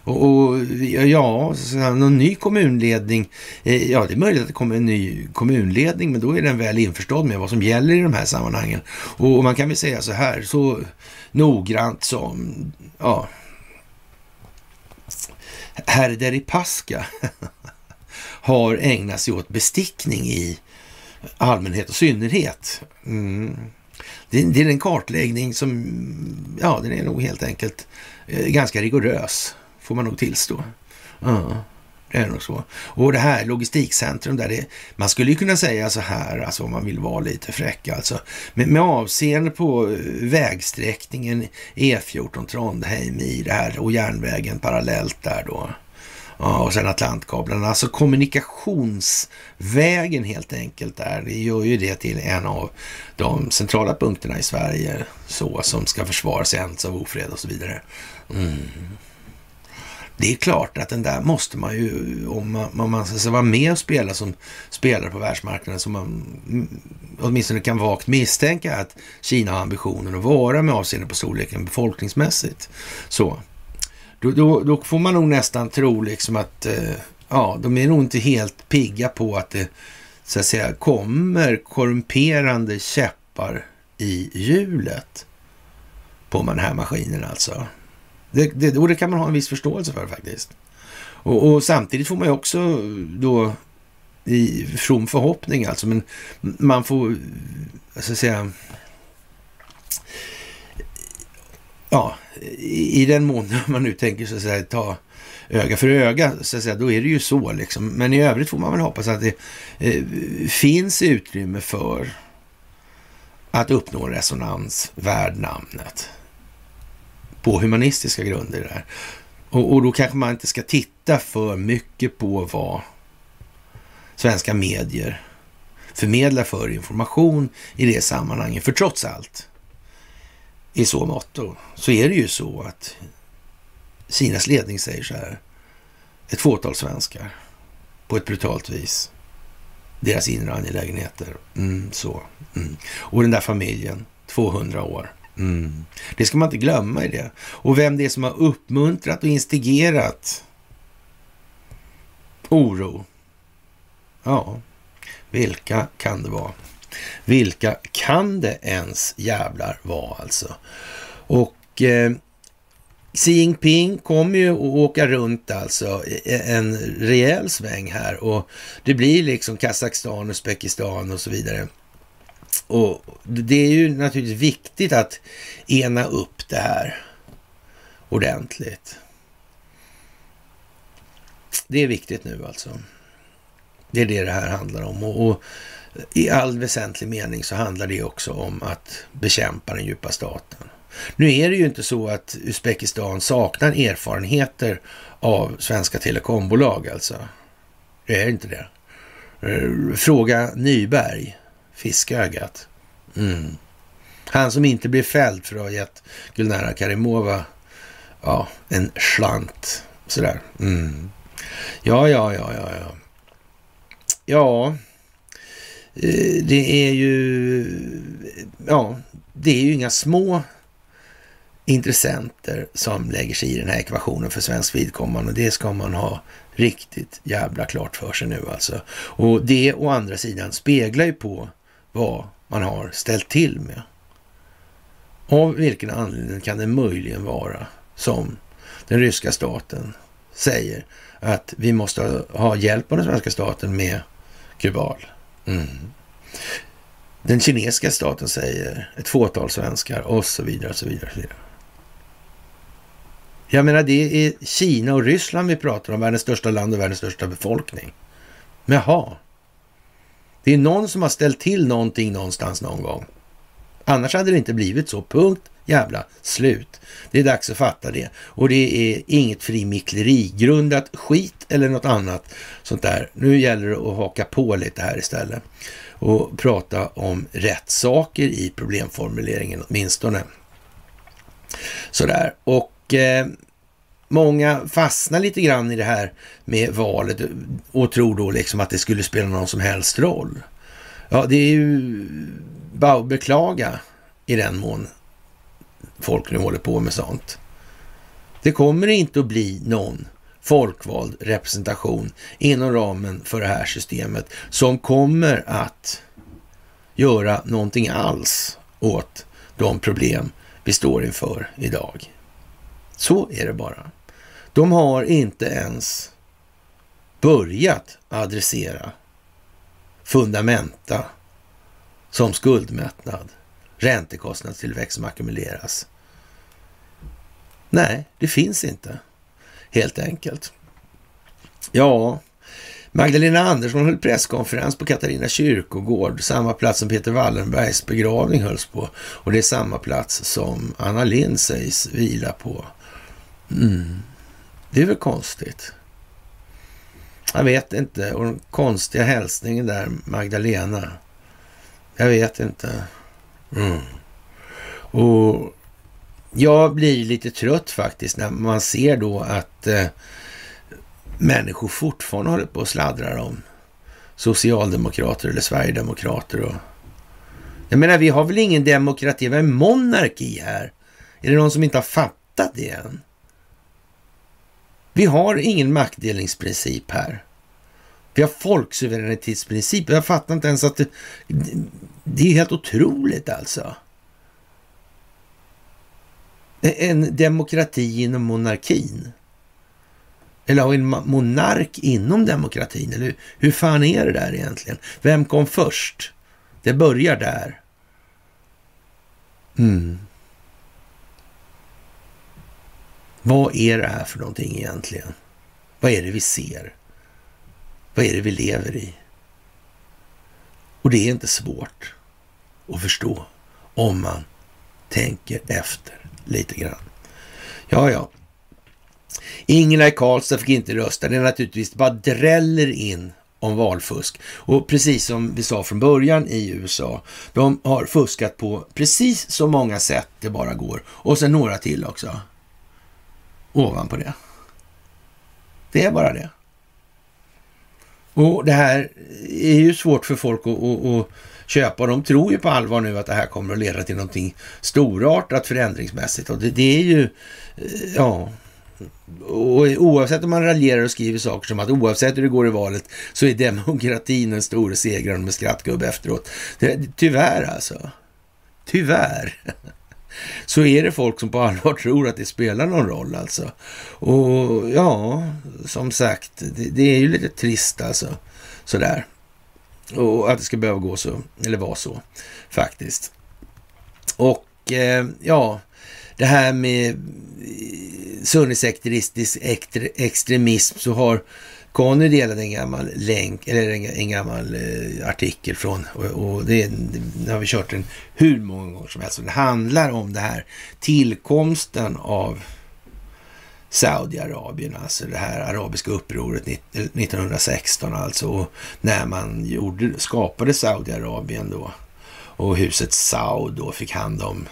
Speaker 1: Och, och ja, någon ny kommunledning. Eh, ja, det är möjligt att det kommer en ny kommunledning, men då är den väl införstådd med vad som gäller i de här sammanhangen. Och, och man kan väl säga så här, så noggrant som, ja, herr Deripaska har ägnat sig åt bestickning i allmänhet och synnerhet. Mm. Det, det, är en kartläggning som, ja, den är nog helt enkelt eh, ganska rigorös får man nog tillstå. Ja, det är nog så. Och det här logistikcentrum där det, man skulle ju kunna säga så här, alltså om man vill vara lite fräck alltså. Med, med avseende på eh, vägsträckningen E14 Trondheim i det här och järnvägen parallellt där då. Ja, och sen Atlantkablarna. Alltså kommunikationsvägen helt enkelt där. Det gör ju det till en av de centrala punkterna i Sverige. Så som ska försvaras ens av ofred och så vidare. Mm. Det är klart att den där måste man ju, om man, om man ska vara med och spela som spelare på världsmarknaden, som man mm, åtminstone kan vagt misstänka att Kina har ambitionen att vara med avseende på storleken befolkningsmässigt. Så. Då, då, då får man nog nästan tro liksom att, eh, ja, de är nog inte helt pigga på att det, så att säga, kommer korrumperande käppar i hjulet på den här maskinen alltså. Det, det, och det kan man ha en viss förståelse för faktiskt. Och, och samtidigt får man ju också då i from förhoppning alltså, men man får, så att säga, ja, i, i den mån man nu tänker så att säga ta öga för öga, så att säga, då är det ju så liksom. Men i övrigt får man väl hoppas att det eh, finns utrymme för att uppnå resonans värd namnet på humanistiska grunder där. Och, och då kanske man inte ska titta för mycket på vad svenska medier förmedlar för information i det sammanhanget. För trots allt, i så mått så är det ju så att Kinas ledning säger så här. Ett fåtal svenskar på ett brutalt vis. Deras inre angelägenheter. Mm, så. Mm. Och den där familjen, 200 år. Mm. Det ska man inte glömma i det. Och vem det är som har uppmuntrat och instigerat oro. Ja, vilka kan det vara? Vilka kan det ens jävlar vara alltså? Och eh, Xi Jinping kommer ju att åka runt alltså en rejäl sväng här och det blir liksom Kazakstan, Uzbekistan och så vidare. Och det är ju naturligtvis viktigt att ena upp det här ordentligt. Det är viktigt nu alltså. Det är det det här handlar om. Och, och, i all väsentlig mening så handlar det också om att bekämpa den djupa staten. Nu är det ju inte så att Uzbekistan saknar erfarenheter av svenska telekombolag alltså. Det är inte det. Eh, fråga Nyberg, Fiskögat. Mm. Han som inte blev fälld för att ha gett Gulnara Karimova ja, en slant. Sådär. Mm. Ja, ja, ja, ja, ja. Ja, eh, det är ju... Ja, det är ju inga små intressenter som lägger sig i den här ekvationen för svensk vidkommande. Det ska man ha riktigt jävla klart för sig nu alltså. Och det å andra sidan speglar ju på vad man har ställt till med. Av vilken anledning kan det möjligen vara som den ryska staten säger att vi måste ha hjälp av den svenska staten med Kubal. Mm. Den kinesiska staten säger ett fåtal svenskar och så vidare. Och så vidare, och så vidare. Jag menar, det är Kina och Ryssland vi pratar om, världens största land och världens största befolkning. Men jaha. Det är någon som har ställt till någonting någonstans någon gång. Annars hade det inte blivit så. Punkt jävla slut. Det är dags att fatta det. Och det är inget frimickleri-grundat skit eller något annat sånt där. Nu gäller det att haka på lite här istället och prata om rätt saker i problemformuleringen åtminstone. Sådär. Och eh, många fastnar lite grann i det här med valet och tror då liksom att det skulle spela någon som helst roll. Ja, det är ju bara att beklaga i den mån folk nu håller på med sånt. Det kommer inte att bli någon folkvald representation inom ramen för det här systemet som kommer att göra någonting alls åt de problem vi står inför idag. Så är det bara. De har inte ens börjat adressera fundamenta som skuldmättnad, räntekostnadstillväxt som ackumuleras. Nej, det finns inte, helt enkelt. Ja, Magdalena Andersson höll presskonferens på Katarina kyrkogård, samma plats som Peter Wallenbergs begravning hölls på. Och det är samma plats som Anna Lind sägs vila på. Mm. Det är väl konstigt. Jag vet inte. Och den konstiga hälsningen där, Magdalena. Jag vet inte. Mm. Och jag blir lite trött faktiskt när man ser då att eh, människor fortfarande håller på och sladdrar om socialdemokrater eller sverigedemokrater. Och... Jag menar, vi har väl ingen demokrati, vi har en monarki här. Är det någon som inte har fattat det än? Vi har ingen maktdelningsprincip här. Vi har folksuveränitetsprincip. Jag fattar inte ens att det, det är helt otroligt alltså. En demokrati inom monarkin. Eller har vi en monark inom demokratin? Eller hur fan är det där egentligen? Vem kom först? Det börjar där. Mm. Vad är det här för någonting egentligen? Vad är det vi ser? Vad är det vi lever i? Och det är inte svårt att förstå om man tänker efter lite grann. Ja, ja. Ingela i Karlstad fick inte rösta. Det är naturligtvis bara dräller in om valfusk. Och precis som vi sa från början i USA, de har fuskat på precis så många sätt det bara går. Och sen några till också. Ovanpå det. Det är bara det. Och det här är ju svårt för folk att, att, att köpa. De tror ju på allvar nu att det här kommer att leda till någonting storartat förändringsmässigt. Och det, det är ju, eh, ja, och oavsett om man raljerar och skriver saker som att oavsett hur det går i valet så är demokratin den stora segraren med skrattgubbe efteråt. Det, tyvärr alltså. Tyvärr. så är det folk som på allvar tror att det spelar någon roll alltså. Och ja, som sagt, det, det är ju lite trist alltså. Sådär. Och att det ska behöva gå så, eller vara så faktiskt. Och eh, ja, det här med eh, sunnisekteristisk extremism så har Conny delade en gammal länk, eller en, en gammal eh, artikel från, och, och det, det, har vi kört den hur många gånger som helst. Det handlar om det här tillkomsten av Saudiarabien, alltså det här arabiska upproret 1916 eh, alltså, och när man gjorde, skapade Saudiarabien då och huset Saud då fick hand om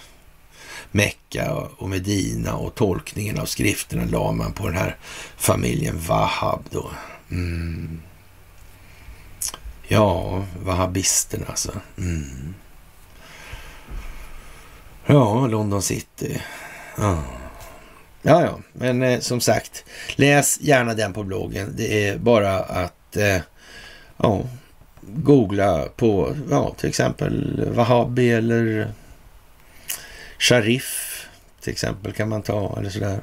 Speaker 1: Mecka och Medina och tolkningen av skrifterna la man på den här familjen Wahab då. Mm. Ja, wahhabisterna alltså. Mm. Ja, London City. Ja. ja, ja, men eh, som sagt, läs gärna den på bloggen. Det är bara att eh, ja, googla på ja, till exempel Wahhabi eller Sharif till exempel kan man ta eller sådär.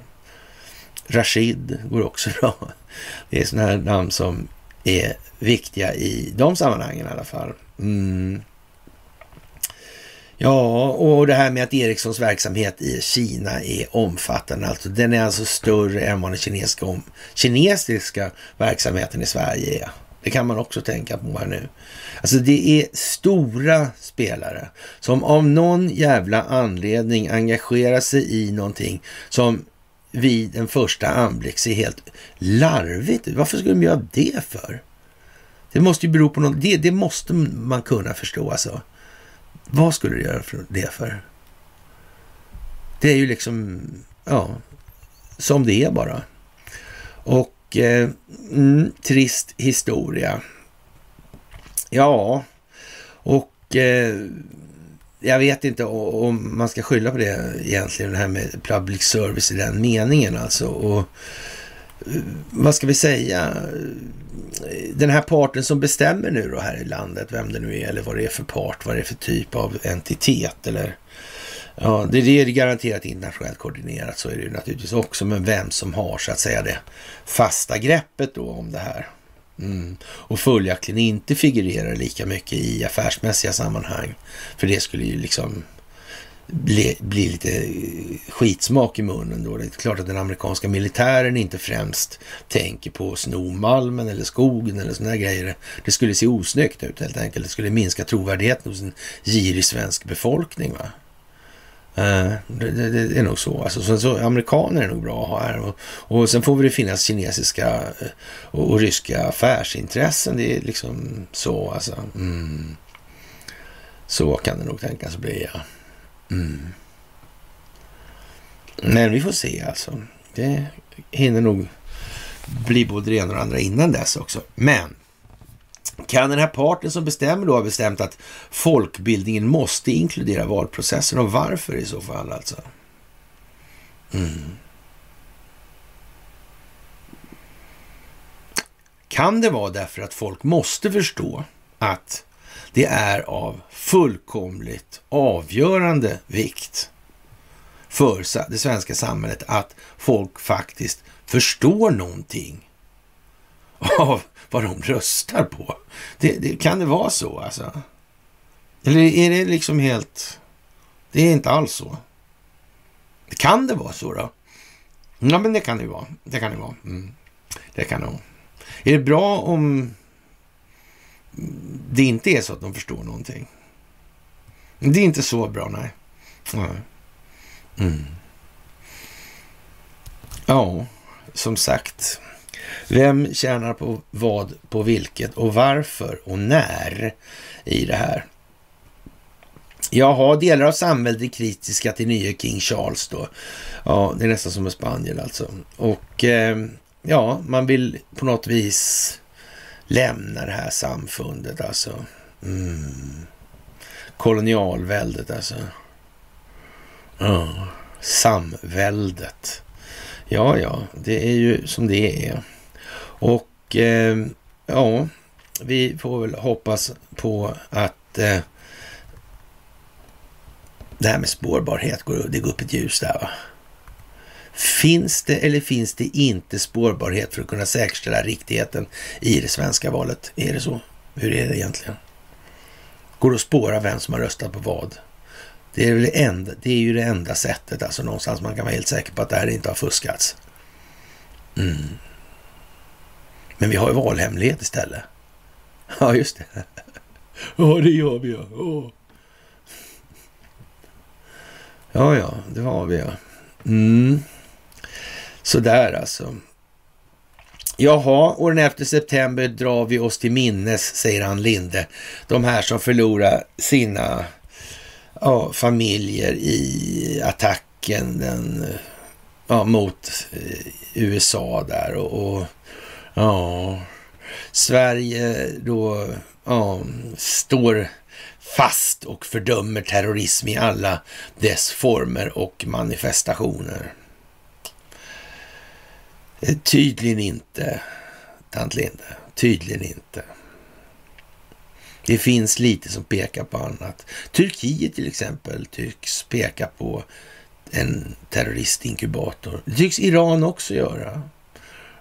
Speaker 1: Rashid går också bra. Det är sådana här namn som är viktiga i de sammanhangen i alla fall. Mm. Ja, och det här med att Ericssons verksamhet i Kina är omfattande. Alltså, den är alltså större än vad den kinesiska, om, kinesiska verksamheten i Sverige är. Det kan man också tänka på här nu. Alltså det är stora spelare som av någon jävla anledning engagerar sig i någonting som vid en första anblick ser helt larvigt ut. Varför skulle de göra det för? Det måste ju bero på något. Det, det måste man kunna förstå alltså. Vad skulle du göra för det för? Det är ju liksom, ja, som det är bara. Och eh, mm, trist historia. Ja, och eh, jag vet inte om man ska skylla på det egentligen, det här med public service i den meningen alltså. Och eh, vad ska vi säga? Den här parten som bestämmer nu då här i landet, vem det nu är eller vad det är för part, vad det är för typ av entitet eller Ja, det är garanterat internationellt koordinerat, så är det ju naturligtvis också, men vem som har så att säga det fasta greppet då om det här. Mm. Och följaktligen inte figurerar lika mycket i affärsmässiga sammanhang. För det skulle ju liksom bli, bli lite eh, skitsmak i munnen då. Det är klart att den amerikanska militären inte främst tänker på att sno malmen eller skogen eller sådana grejer. Det skulle se osnyggt ut helt enkelt. Det skulle minska trovärdigheten hos en girig svensk befolkning. va Eh, det, det, det, är nog så. Alltså, så, så. Amerikaner är nog bra att ha här. Och, och sen får det finnas kinesiska eh, och, och, ryska affärsintressen. Det är liksom så alltså. Mm. Så kan det nog tänkas bli, ja. Mm. Men vi får se alltså. Det hinner nog bli både det ena och det andra innan dess också. Men kan den här parten som bestämmer då ha bestämt att folkbildningen måste inkludera valprocessen och varför i så fall alltså? Mm. Kan det vara därför att folk måste förstå att det är av fullkomligt avgörande vikt för det svenska samhället att folk faktiskt förstår någonting av vad de röstar på. Det, det, kan det vara så alltså? Eller är det liksom helt... Det är inte alls så. Kan det vara så då? Ja, men det kan det vara. Det kan det vara. Mm. Det kan det vara. Är det bra om det inte är så att de förstår någonting? Det är inte så bra, nej. Mm. Ja, som sagt. Vem tjänar på vad, på vilket och varför och när i det här? Jaha, delar av samhället är kritiska till nye King Charles då. Ja, det är nästan som en Spanien alltså. Och eh, ja, man vill på något vis lämna det här samfundet alltså. Mm. Kolonialväldet alltså. Ja, samväldet. Ja, ja, det är ju som det är. Och eh, ja, vi får väl hoppas på att eh, det här med spårbarhet, det går upp ett ljus där va. Finns det eller finns det inte spårbarhet för att kunna säkerställa riktigheten i det svenska valet? Är det så? Hur är det egentligen? Går det att spåra vem som har röstat på vad? Det är, det, enda, det är ju det enda sättet, alltså någonstans man kan vara helt säker på att det här inte har fuskats. Mm. Men vi har ju valhemlighet istället. Ja, just det. Ja, det gör vi ja. Oh. Ja, ja, det har vi ja. Mm. Sådär alltså. Jaha, och den 11 september drar vi oss till minnes, säger han Linde. De här som förlorar sina ja, familjer i attacken den, ja, mot eh, USA där och, och ja, Sverige då ja, står fast och fördömer terrorism i alla dess former och manifestationer. Eh, tydligen inte, tant Linde. Tydligen inte. Det finns lite som pekar på annat. Turkiet till exempel tycks peka på en terroristinkubator. Det tycks Iran också göra.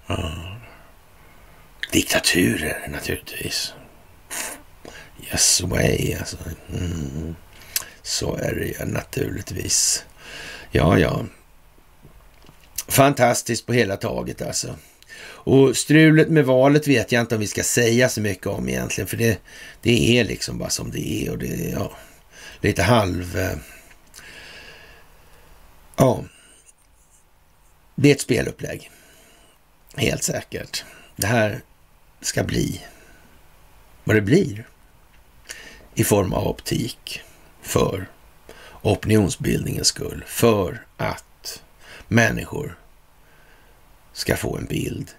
Speaker 1: Ja. Diktaturer naturligtvis. Yes way alltså. Mm. Så är det ju naturligtvis. Ja, ja. Fantastiskt på hela taget alltså. Och strulet med valet vet jag inte om vi ska säga så mycket om egentligen, för det, det är liksom bara som det är och det är ja, lite halv... Eh, ja, det är ett spelupplägg. Helt säkert. Det här ska bli vad det blir i form av optik för opinionsbildningens skull, för att människor ska få en bild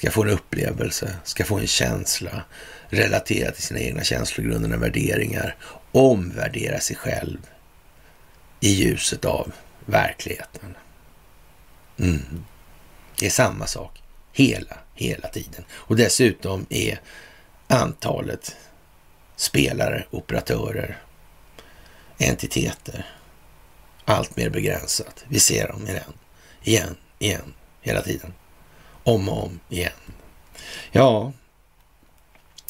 Speaker 1: ska få en upplevelse, ska få en känsla relaterat till sina egna känslogrunder och värderingar, omvärdera sig själv i ljuset av verkligheten. Mm. Det är samma sak hela, hela tiden. Och dessutom är antalet spelare, operatörer, entiteter allt mer begränsat. Vi ser dem igen, igen, igen, hela tiden om och om igen. Ja,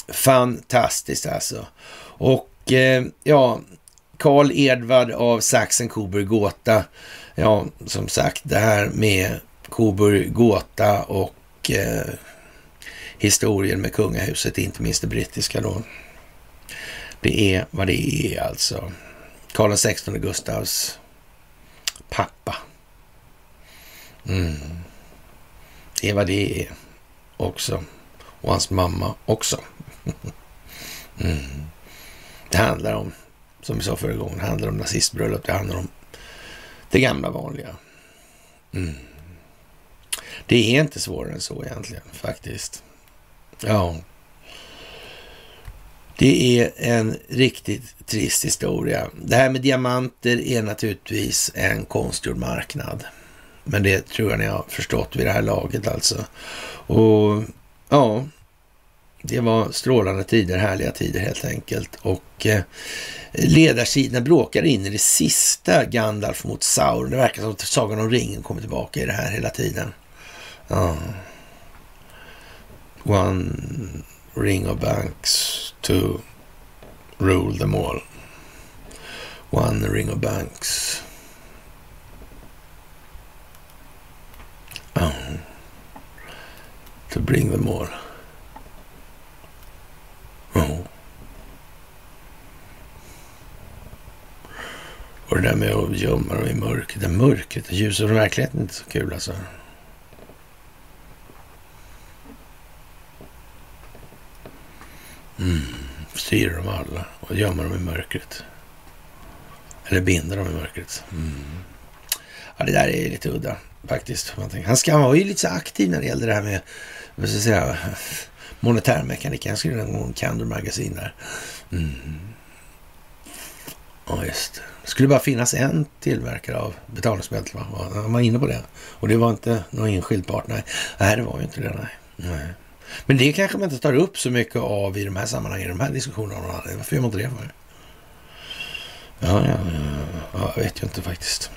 Speaker 1: fantastiskt alltså. Och eh, ja, Karl Edvard av Sachsen-Coburg-Gotha. Ja, som sagt, det här med Coburg-Gotha och eh, historien med kungahuset, inte minst det brittiska då. Det är vad det är alltså. Karl XVI Gustavs pappa. Mm. Det är vad det är också. Och hans mamma också. mm. Det handlar om, som vi sa förra gången, det handlar om nazistbröllop. Det handlar om det gamla vanliga. Mm. Det är inte svårare än så egentligen, faktiskt. Ja. Det är en riktigt trist historia. Det här med diamanter är naturligtvis en konstgjord marknad. Men det tror jag ni har förstått vid det här laget alltså. Och ja, det var strålande tider, härliga tider helt enkelt. Och eh, ledarsidorna bråkar in i det sista Gandalf mot Sauron. Det verkar som att Sagan om ringen kommer tillbaka i det här hela tiden. Ja. One ring of banks to rule them all. One ring of banks Oh. To bring them all. Och det där med att gömma dem i mörkret. Mörkret, ljuset från verkligheten är inte så kul alltså. Styra dem alla och gömma dem i mörkret. Eller binda dem i mörkret. Mm. Ja, det där är lite udda faktiskt. Han ska vara ju lite så aktiv när det gällde det här med vad ska jag säga, monetärmekanik. Han skrev en gång Candor Magazine där. Mm. Ja, just det. Det skulle bara finnas en tillverkare av betalningsmedel. Han var inne på det. Och det var inte någon enskild part. Nej, nej det var ju inte det. Nej. nej. Men det kanske man inte tar upp så mycket av i de här sammanhangen, i de här diskussionerna. Varför gör man inte det för? Ja, ja, ja, jag vet ju inte faktiskt.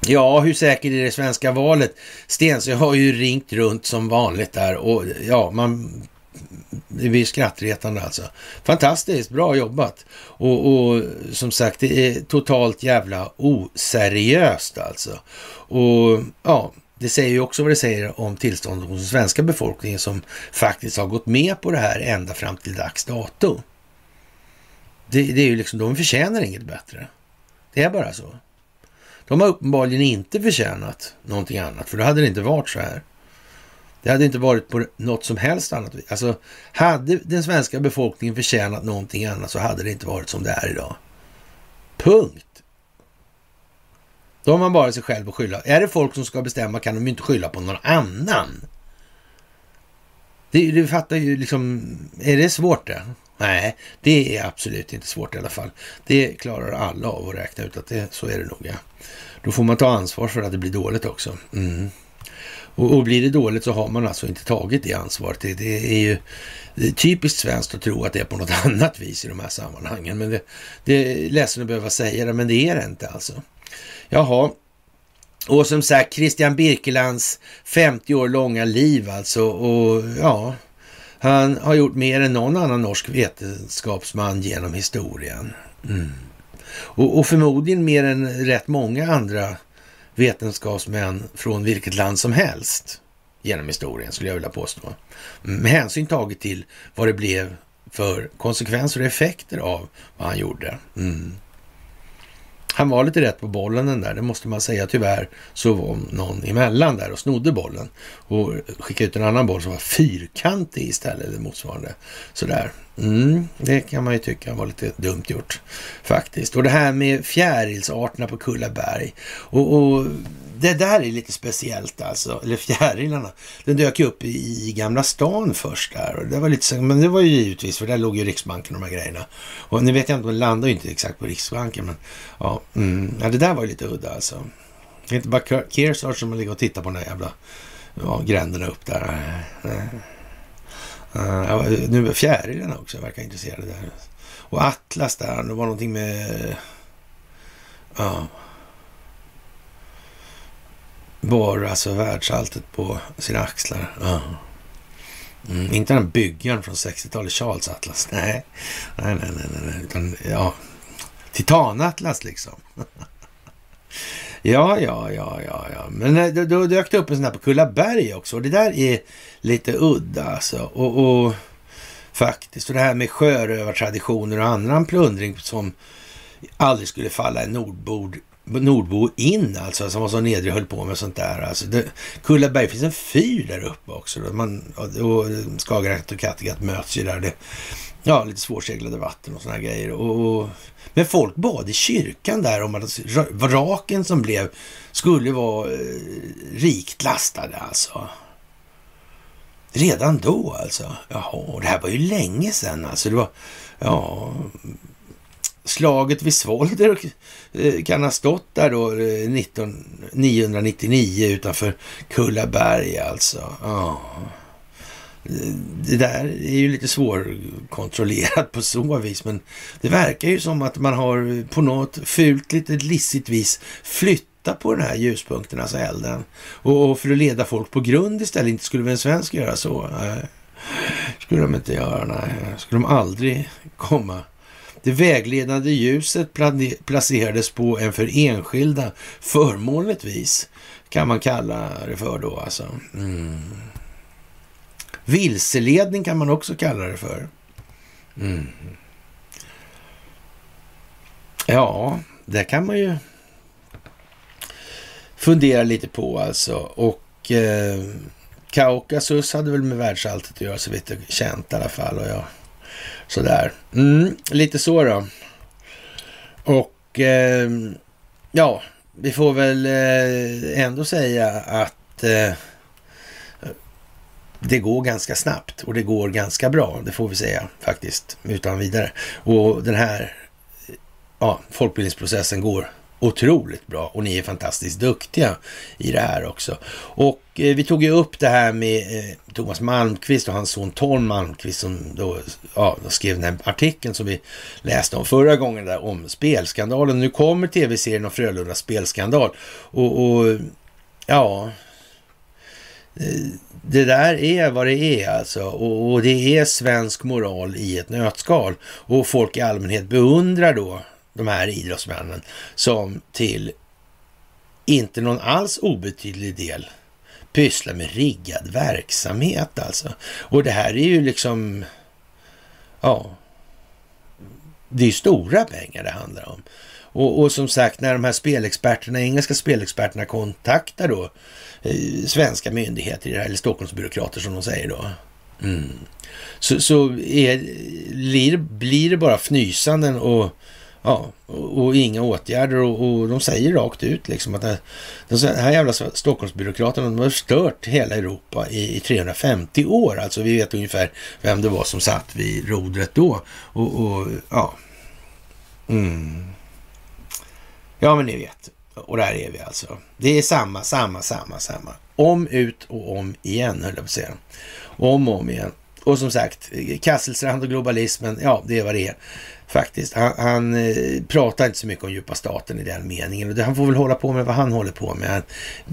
Speaker 1: Ja, hur säkert är det svenska valet? Stensö har ju ringt runt som vanligt där och ja, man det blir skrattretande alltså. Fantastiskt, bra jobbat. Och, och, som sagt, det är totalt jävla oseriöst alltså. Och ja, det säger ju också vad det säger om tillståndet hos den svenska befolkningen som faktiskt har gått med på det här ända fram till dags dato. Det, det är ju liksom, de förtjänar inget bättre. Det är bara så. De har uppenbarligen inte förtjänat någonting annat, för då hade det inte varit så här. Det hade inte varit på något som helst annat vis. Alltså, hade den svenska befolkningen förtjänat någonting annat så hade det inte varit som det är idag. Punkt. Då har man bara sig själv att skylla. Är det folk som ska bestämma kan de ju inte skylla på någon annan. Det, du fattar ju liksom, är det svårt det? Nej, det är absolut inte svårt i alla fall. Det klarar alla av att räkna ut att det, så är det nog. Ja. Då får man ta ansvar för att det blir dåligt också. Mm. Och, och, blir det dåligt så har man alltså inte tagit det ansvaret. Det, det är ju det är typiskt svenskt att tro att det är på något annat vis i de här sammanhangen. Men det, det är ledsen att behöva säga det, men det är det inte alltså. Jaha, och som sagt Christian Birkelands 50 år långa liv alltså. Och ja, han har gjort mer än någon annan norsk vetenskapsman genom historien. Mm. Och, och, förmodligen mer än rätt många andra vetenskapsmän från vilket land som helst genom historien, skulle jag vilja påstå. Mm, med hänsyn taget till vad det blev för konsekvenser och effekter av vad han gjorde. Mm. Han var lite rätt på bollen den där, det måste man säga. Tyvärr så var någon emellan där och snodde bollen och skickade ut en annan boll som var fyrkantig istället eller motsvarande. Sådär. Mm, det kan man ju tycka var lite dumt gjort faktiskt. Och det här med fjärilsarterna på Kullaberg. Och, och det där är lite speciellt alltså, eller fjärilarna. Den dök ju upp i, i Gamla stan först där. Och det var lite, men det var ju givetvis, för där låg ju Riksbanken och de här grejerna. Och nu vet jag inte, de landade ju inte exakt på Riksbanken, men ja, mm, ja det där var ju lite udda alltså. Det är inte bara Kearsarge som ligger och tittar på den där jävla ja, gränderna upp där. Uh, nu är fjärilarna också verkar intresserade där. Och Atlas där, det var någonting med... Ja. Bar alltså världsalltet på sina axlar. Ja. Mm, inte den byggaren från 60-talet, Charles Atlas. Nej, nej, nej, nej, nej. utan ja, Titanatlas liksom. ja, ja, ja, ja, ja. Men eh, då, då dök det upp en sån här på Kullaberg också. Och det där är lite udda alltså. Och, och faktiskt, och det här med sjörövartraditioner och annan plundring som aldrig skulle falla en nordbord Nordbo in alltså, som var så nedre höll på med sånt där. Alltså, det, Kullaberg finns en fyr där uppe också. Då. Man, och Skagerrak och Kattegatt möts ju där. Det, ja, lite svårseglade vatten och såna grejer. Och, och, men folk bad i kyrkan där om att vraken som blev skulle vara eh, rikt lastade alltså. Redan då alltså. Jaha, det här var ju länge sedan alltså. Det var, ja, slaget vid Svolder Eh, kan ha stått där då eh, 19, 999 utanför Kullaberg alltså. Ja. Eh, det där är ju lite svårkontrollerat på så vis, men det verkar ju som att man har på något fult, lite lissigt vis flyttat på den här ljuspunkten, alltså elden. Och, för att leda folk på grund istället. Inte skulle väl en svensk göra så? Nej. skulle de inte göra, nej. Skulle de aldrig komma det vägledande ljuset placerades på en för enskilda förmånligt vis, kan man kalla det för då alltså. Mm. Vilseledning kan man också kalla det för. Mm. Ja, det kan man ju fundera lite på alltså. Och eh, Kaukasus hade väl med världsalltet att göra så vitt jag känt i alla fall. Och jag Sådär. Mm, lite så då. Och eh, ja, vi får väl eh, ändå säga att eh, det går ganska snabbt och det går ganska bra. Det får vi säga faktiskt utan vidare. Och den här ja, folkbildningsprocessen går otroligt bra och ni är fantastiskt duktiga i det här också. Och eh, vi tog ju upp det här med eh, Thomas Malmqvist och hans son Tom Malmqvist som då, ja, skrev den här artikeln som vi läste om förra gången där om spelskandalen. Nu kommer tv-serien om Frölunda spelskandal och, och ja, eh, det där är vad det är alltså och, och, det är svensk moral i ett nötskal och folk i allmänhet beundrar då de här idrottsmännen som till inte någon alls obetydlig del pysslar med riggad verksamhet alltså. Och det här är ju liksom, ja, det är ju stora pengar det handlar om. Och, och, som sagt, när de här spelexperterna, engelska spelexperterna kontaktar då eh, svenska myndigheter, eller Stockholmsbyråkrater som de säger då. Mm. Så, så är, blir, blir det bara fnysanden och Ja, och, och inga åtgärder och, och, de säger rakt ut liksom att det, de här jävla Stockholmsbyråkraterna de har stört hela Europa i, i 350 år. Alltså vi vet ungefär vem det var som satt vid rodret då. Och, och ja. Mm. Ja, men ni vet. Och där är vi alltså. Det är samma, samma, samma, samma. Om, ut och om igen, höll jag på att säga. Om och om igen. Och som sagt, Kasselstrand och globalismen, ja, det är vad det är faktiskt. Han, han eh, pratar inte så mycket om djupa staten i den meningen. han får väl hålla på med vad han håller på med.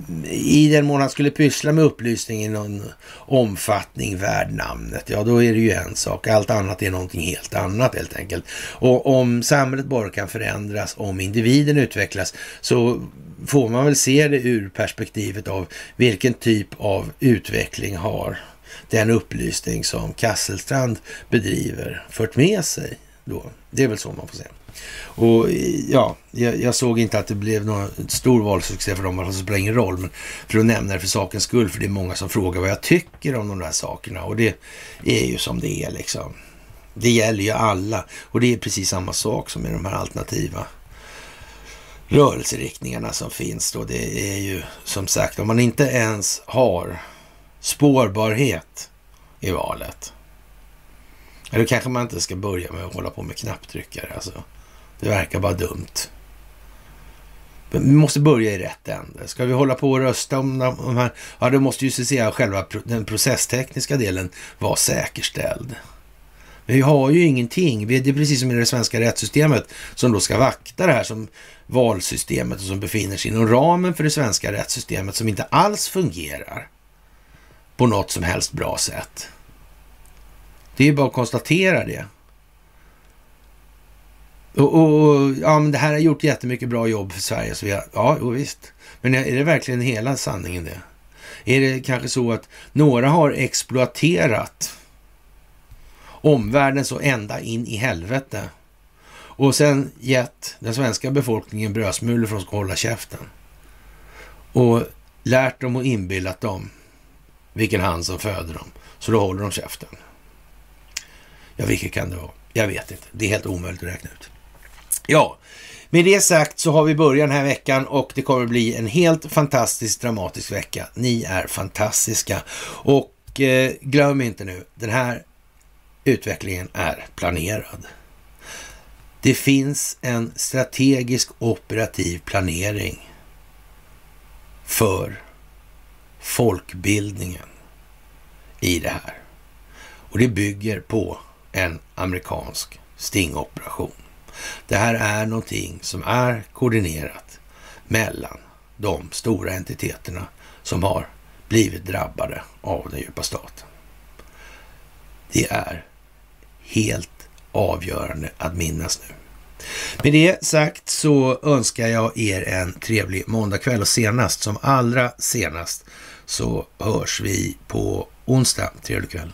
Speaker 1: Mm, I den mån han skulle pyssla med upplysning i någon omfattning värd namnet, ja då är det ju en sak. Allt annat är någonting helt annat helt enkelt. Och om samhället bara kan förändras, om individen utvecklas, så får man väl se det ur perspektivet av vilken typ av utveckling har den upplysning som Kasselstrand bedriver fört med sig då. Det är väl så man får säga. Och ja, jag, jag, såg inte att det blev någon stor valsuccé för dem, det spelar ingen roll. Men för att nämna det för sakens skull, för det är många som frågar vad jag tycker om de där sakerna. Och det är ju som det är liksom. Det gäller ju alla. Och det är precis samma sak som med de här alternativa rörelseriktningarna som finns då. Det är ju som sagt, om man inte ens har spårbarhet i valet eller kanske man inte ska börja med att hålla på med knapptryckare. Alltså, det verkar bara dumt. Vi måste börja i rätt ände. Ska vi hålla på och rösta om de här? Ja, då måste ju så säga själva den processtekniska delen vara säkerställd. Vi har ju ingenting. Det är precis som i det svenska rättssystemet som då ska vakta det här som valsystemet och som befinner sig inom ramen för det svenska rättssystemet som inte alls fungerar på något som helst bra sätt. Det är ju bara att konstatera det. Och, och, ja, men det här har gjort jättemycket bra jobb för Sverige. Så vi har, ja, jo, visst. Men är det verkligen hela sanningen det? Är det kanske så att några har exploaterat omvärlden så ända in i helvete och sen gett den svenska befolkningen brödsmulor för att de ska hålla käften och lärt dem och inbillat dem vilken hand som föder dem, så då håller de käften. Ja, vilket kan det vara? Jag vet inte. Det är helt omöjligt att räkna ut. Ja, med det sagt så har vi börjat den här veckan och det kommer bli en helt fantastisk dramatisk vecka. Ni är fantastiska och eh, glöm inte nu, den här utvecklingen är planerad. Det finns en strategisk operativ planering för folkbildningen i det här. Och det bygger på en amerikansk stingoperation. Det här är någonting som är koordinerat mellan de stora entiteterna som har blivit drabbade av den djupa staten. Det är helt avgörande att minnas nu. Med det sagt så önskar jag er en trevlig måndagkväll och senast, som allra senast, så hörs vi på onsdag. Trevlig kväll!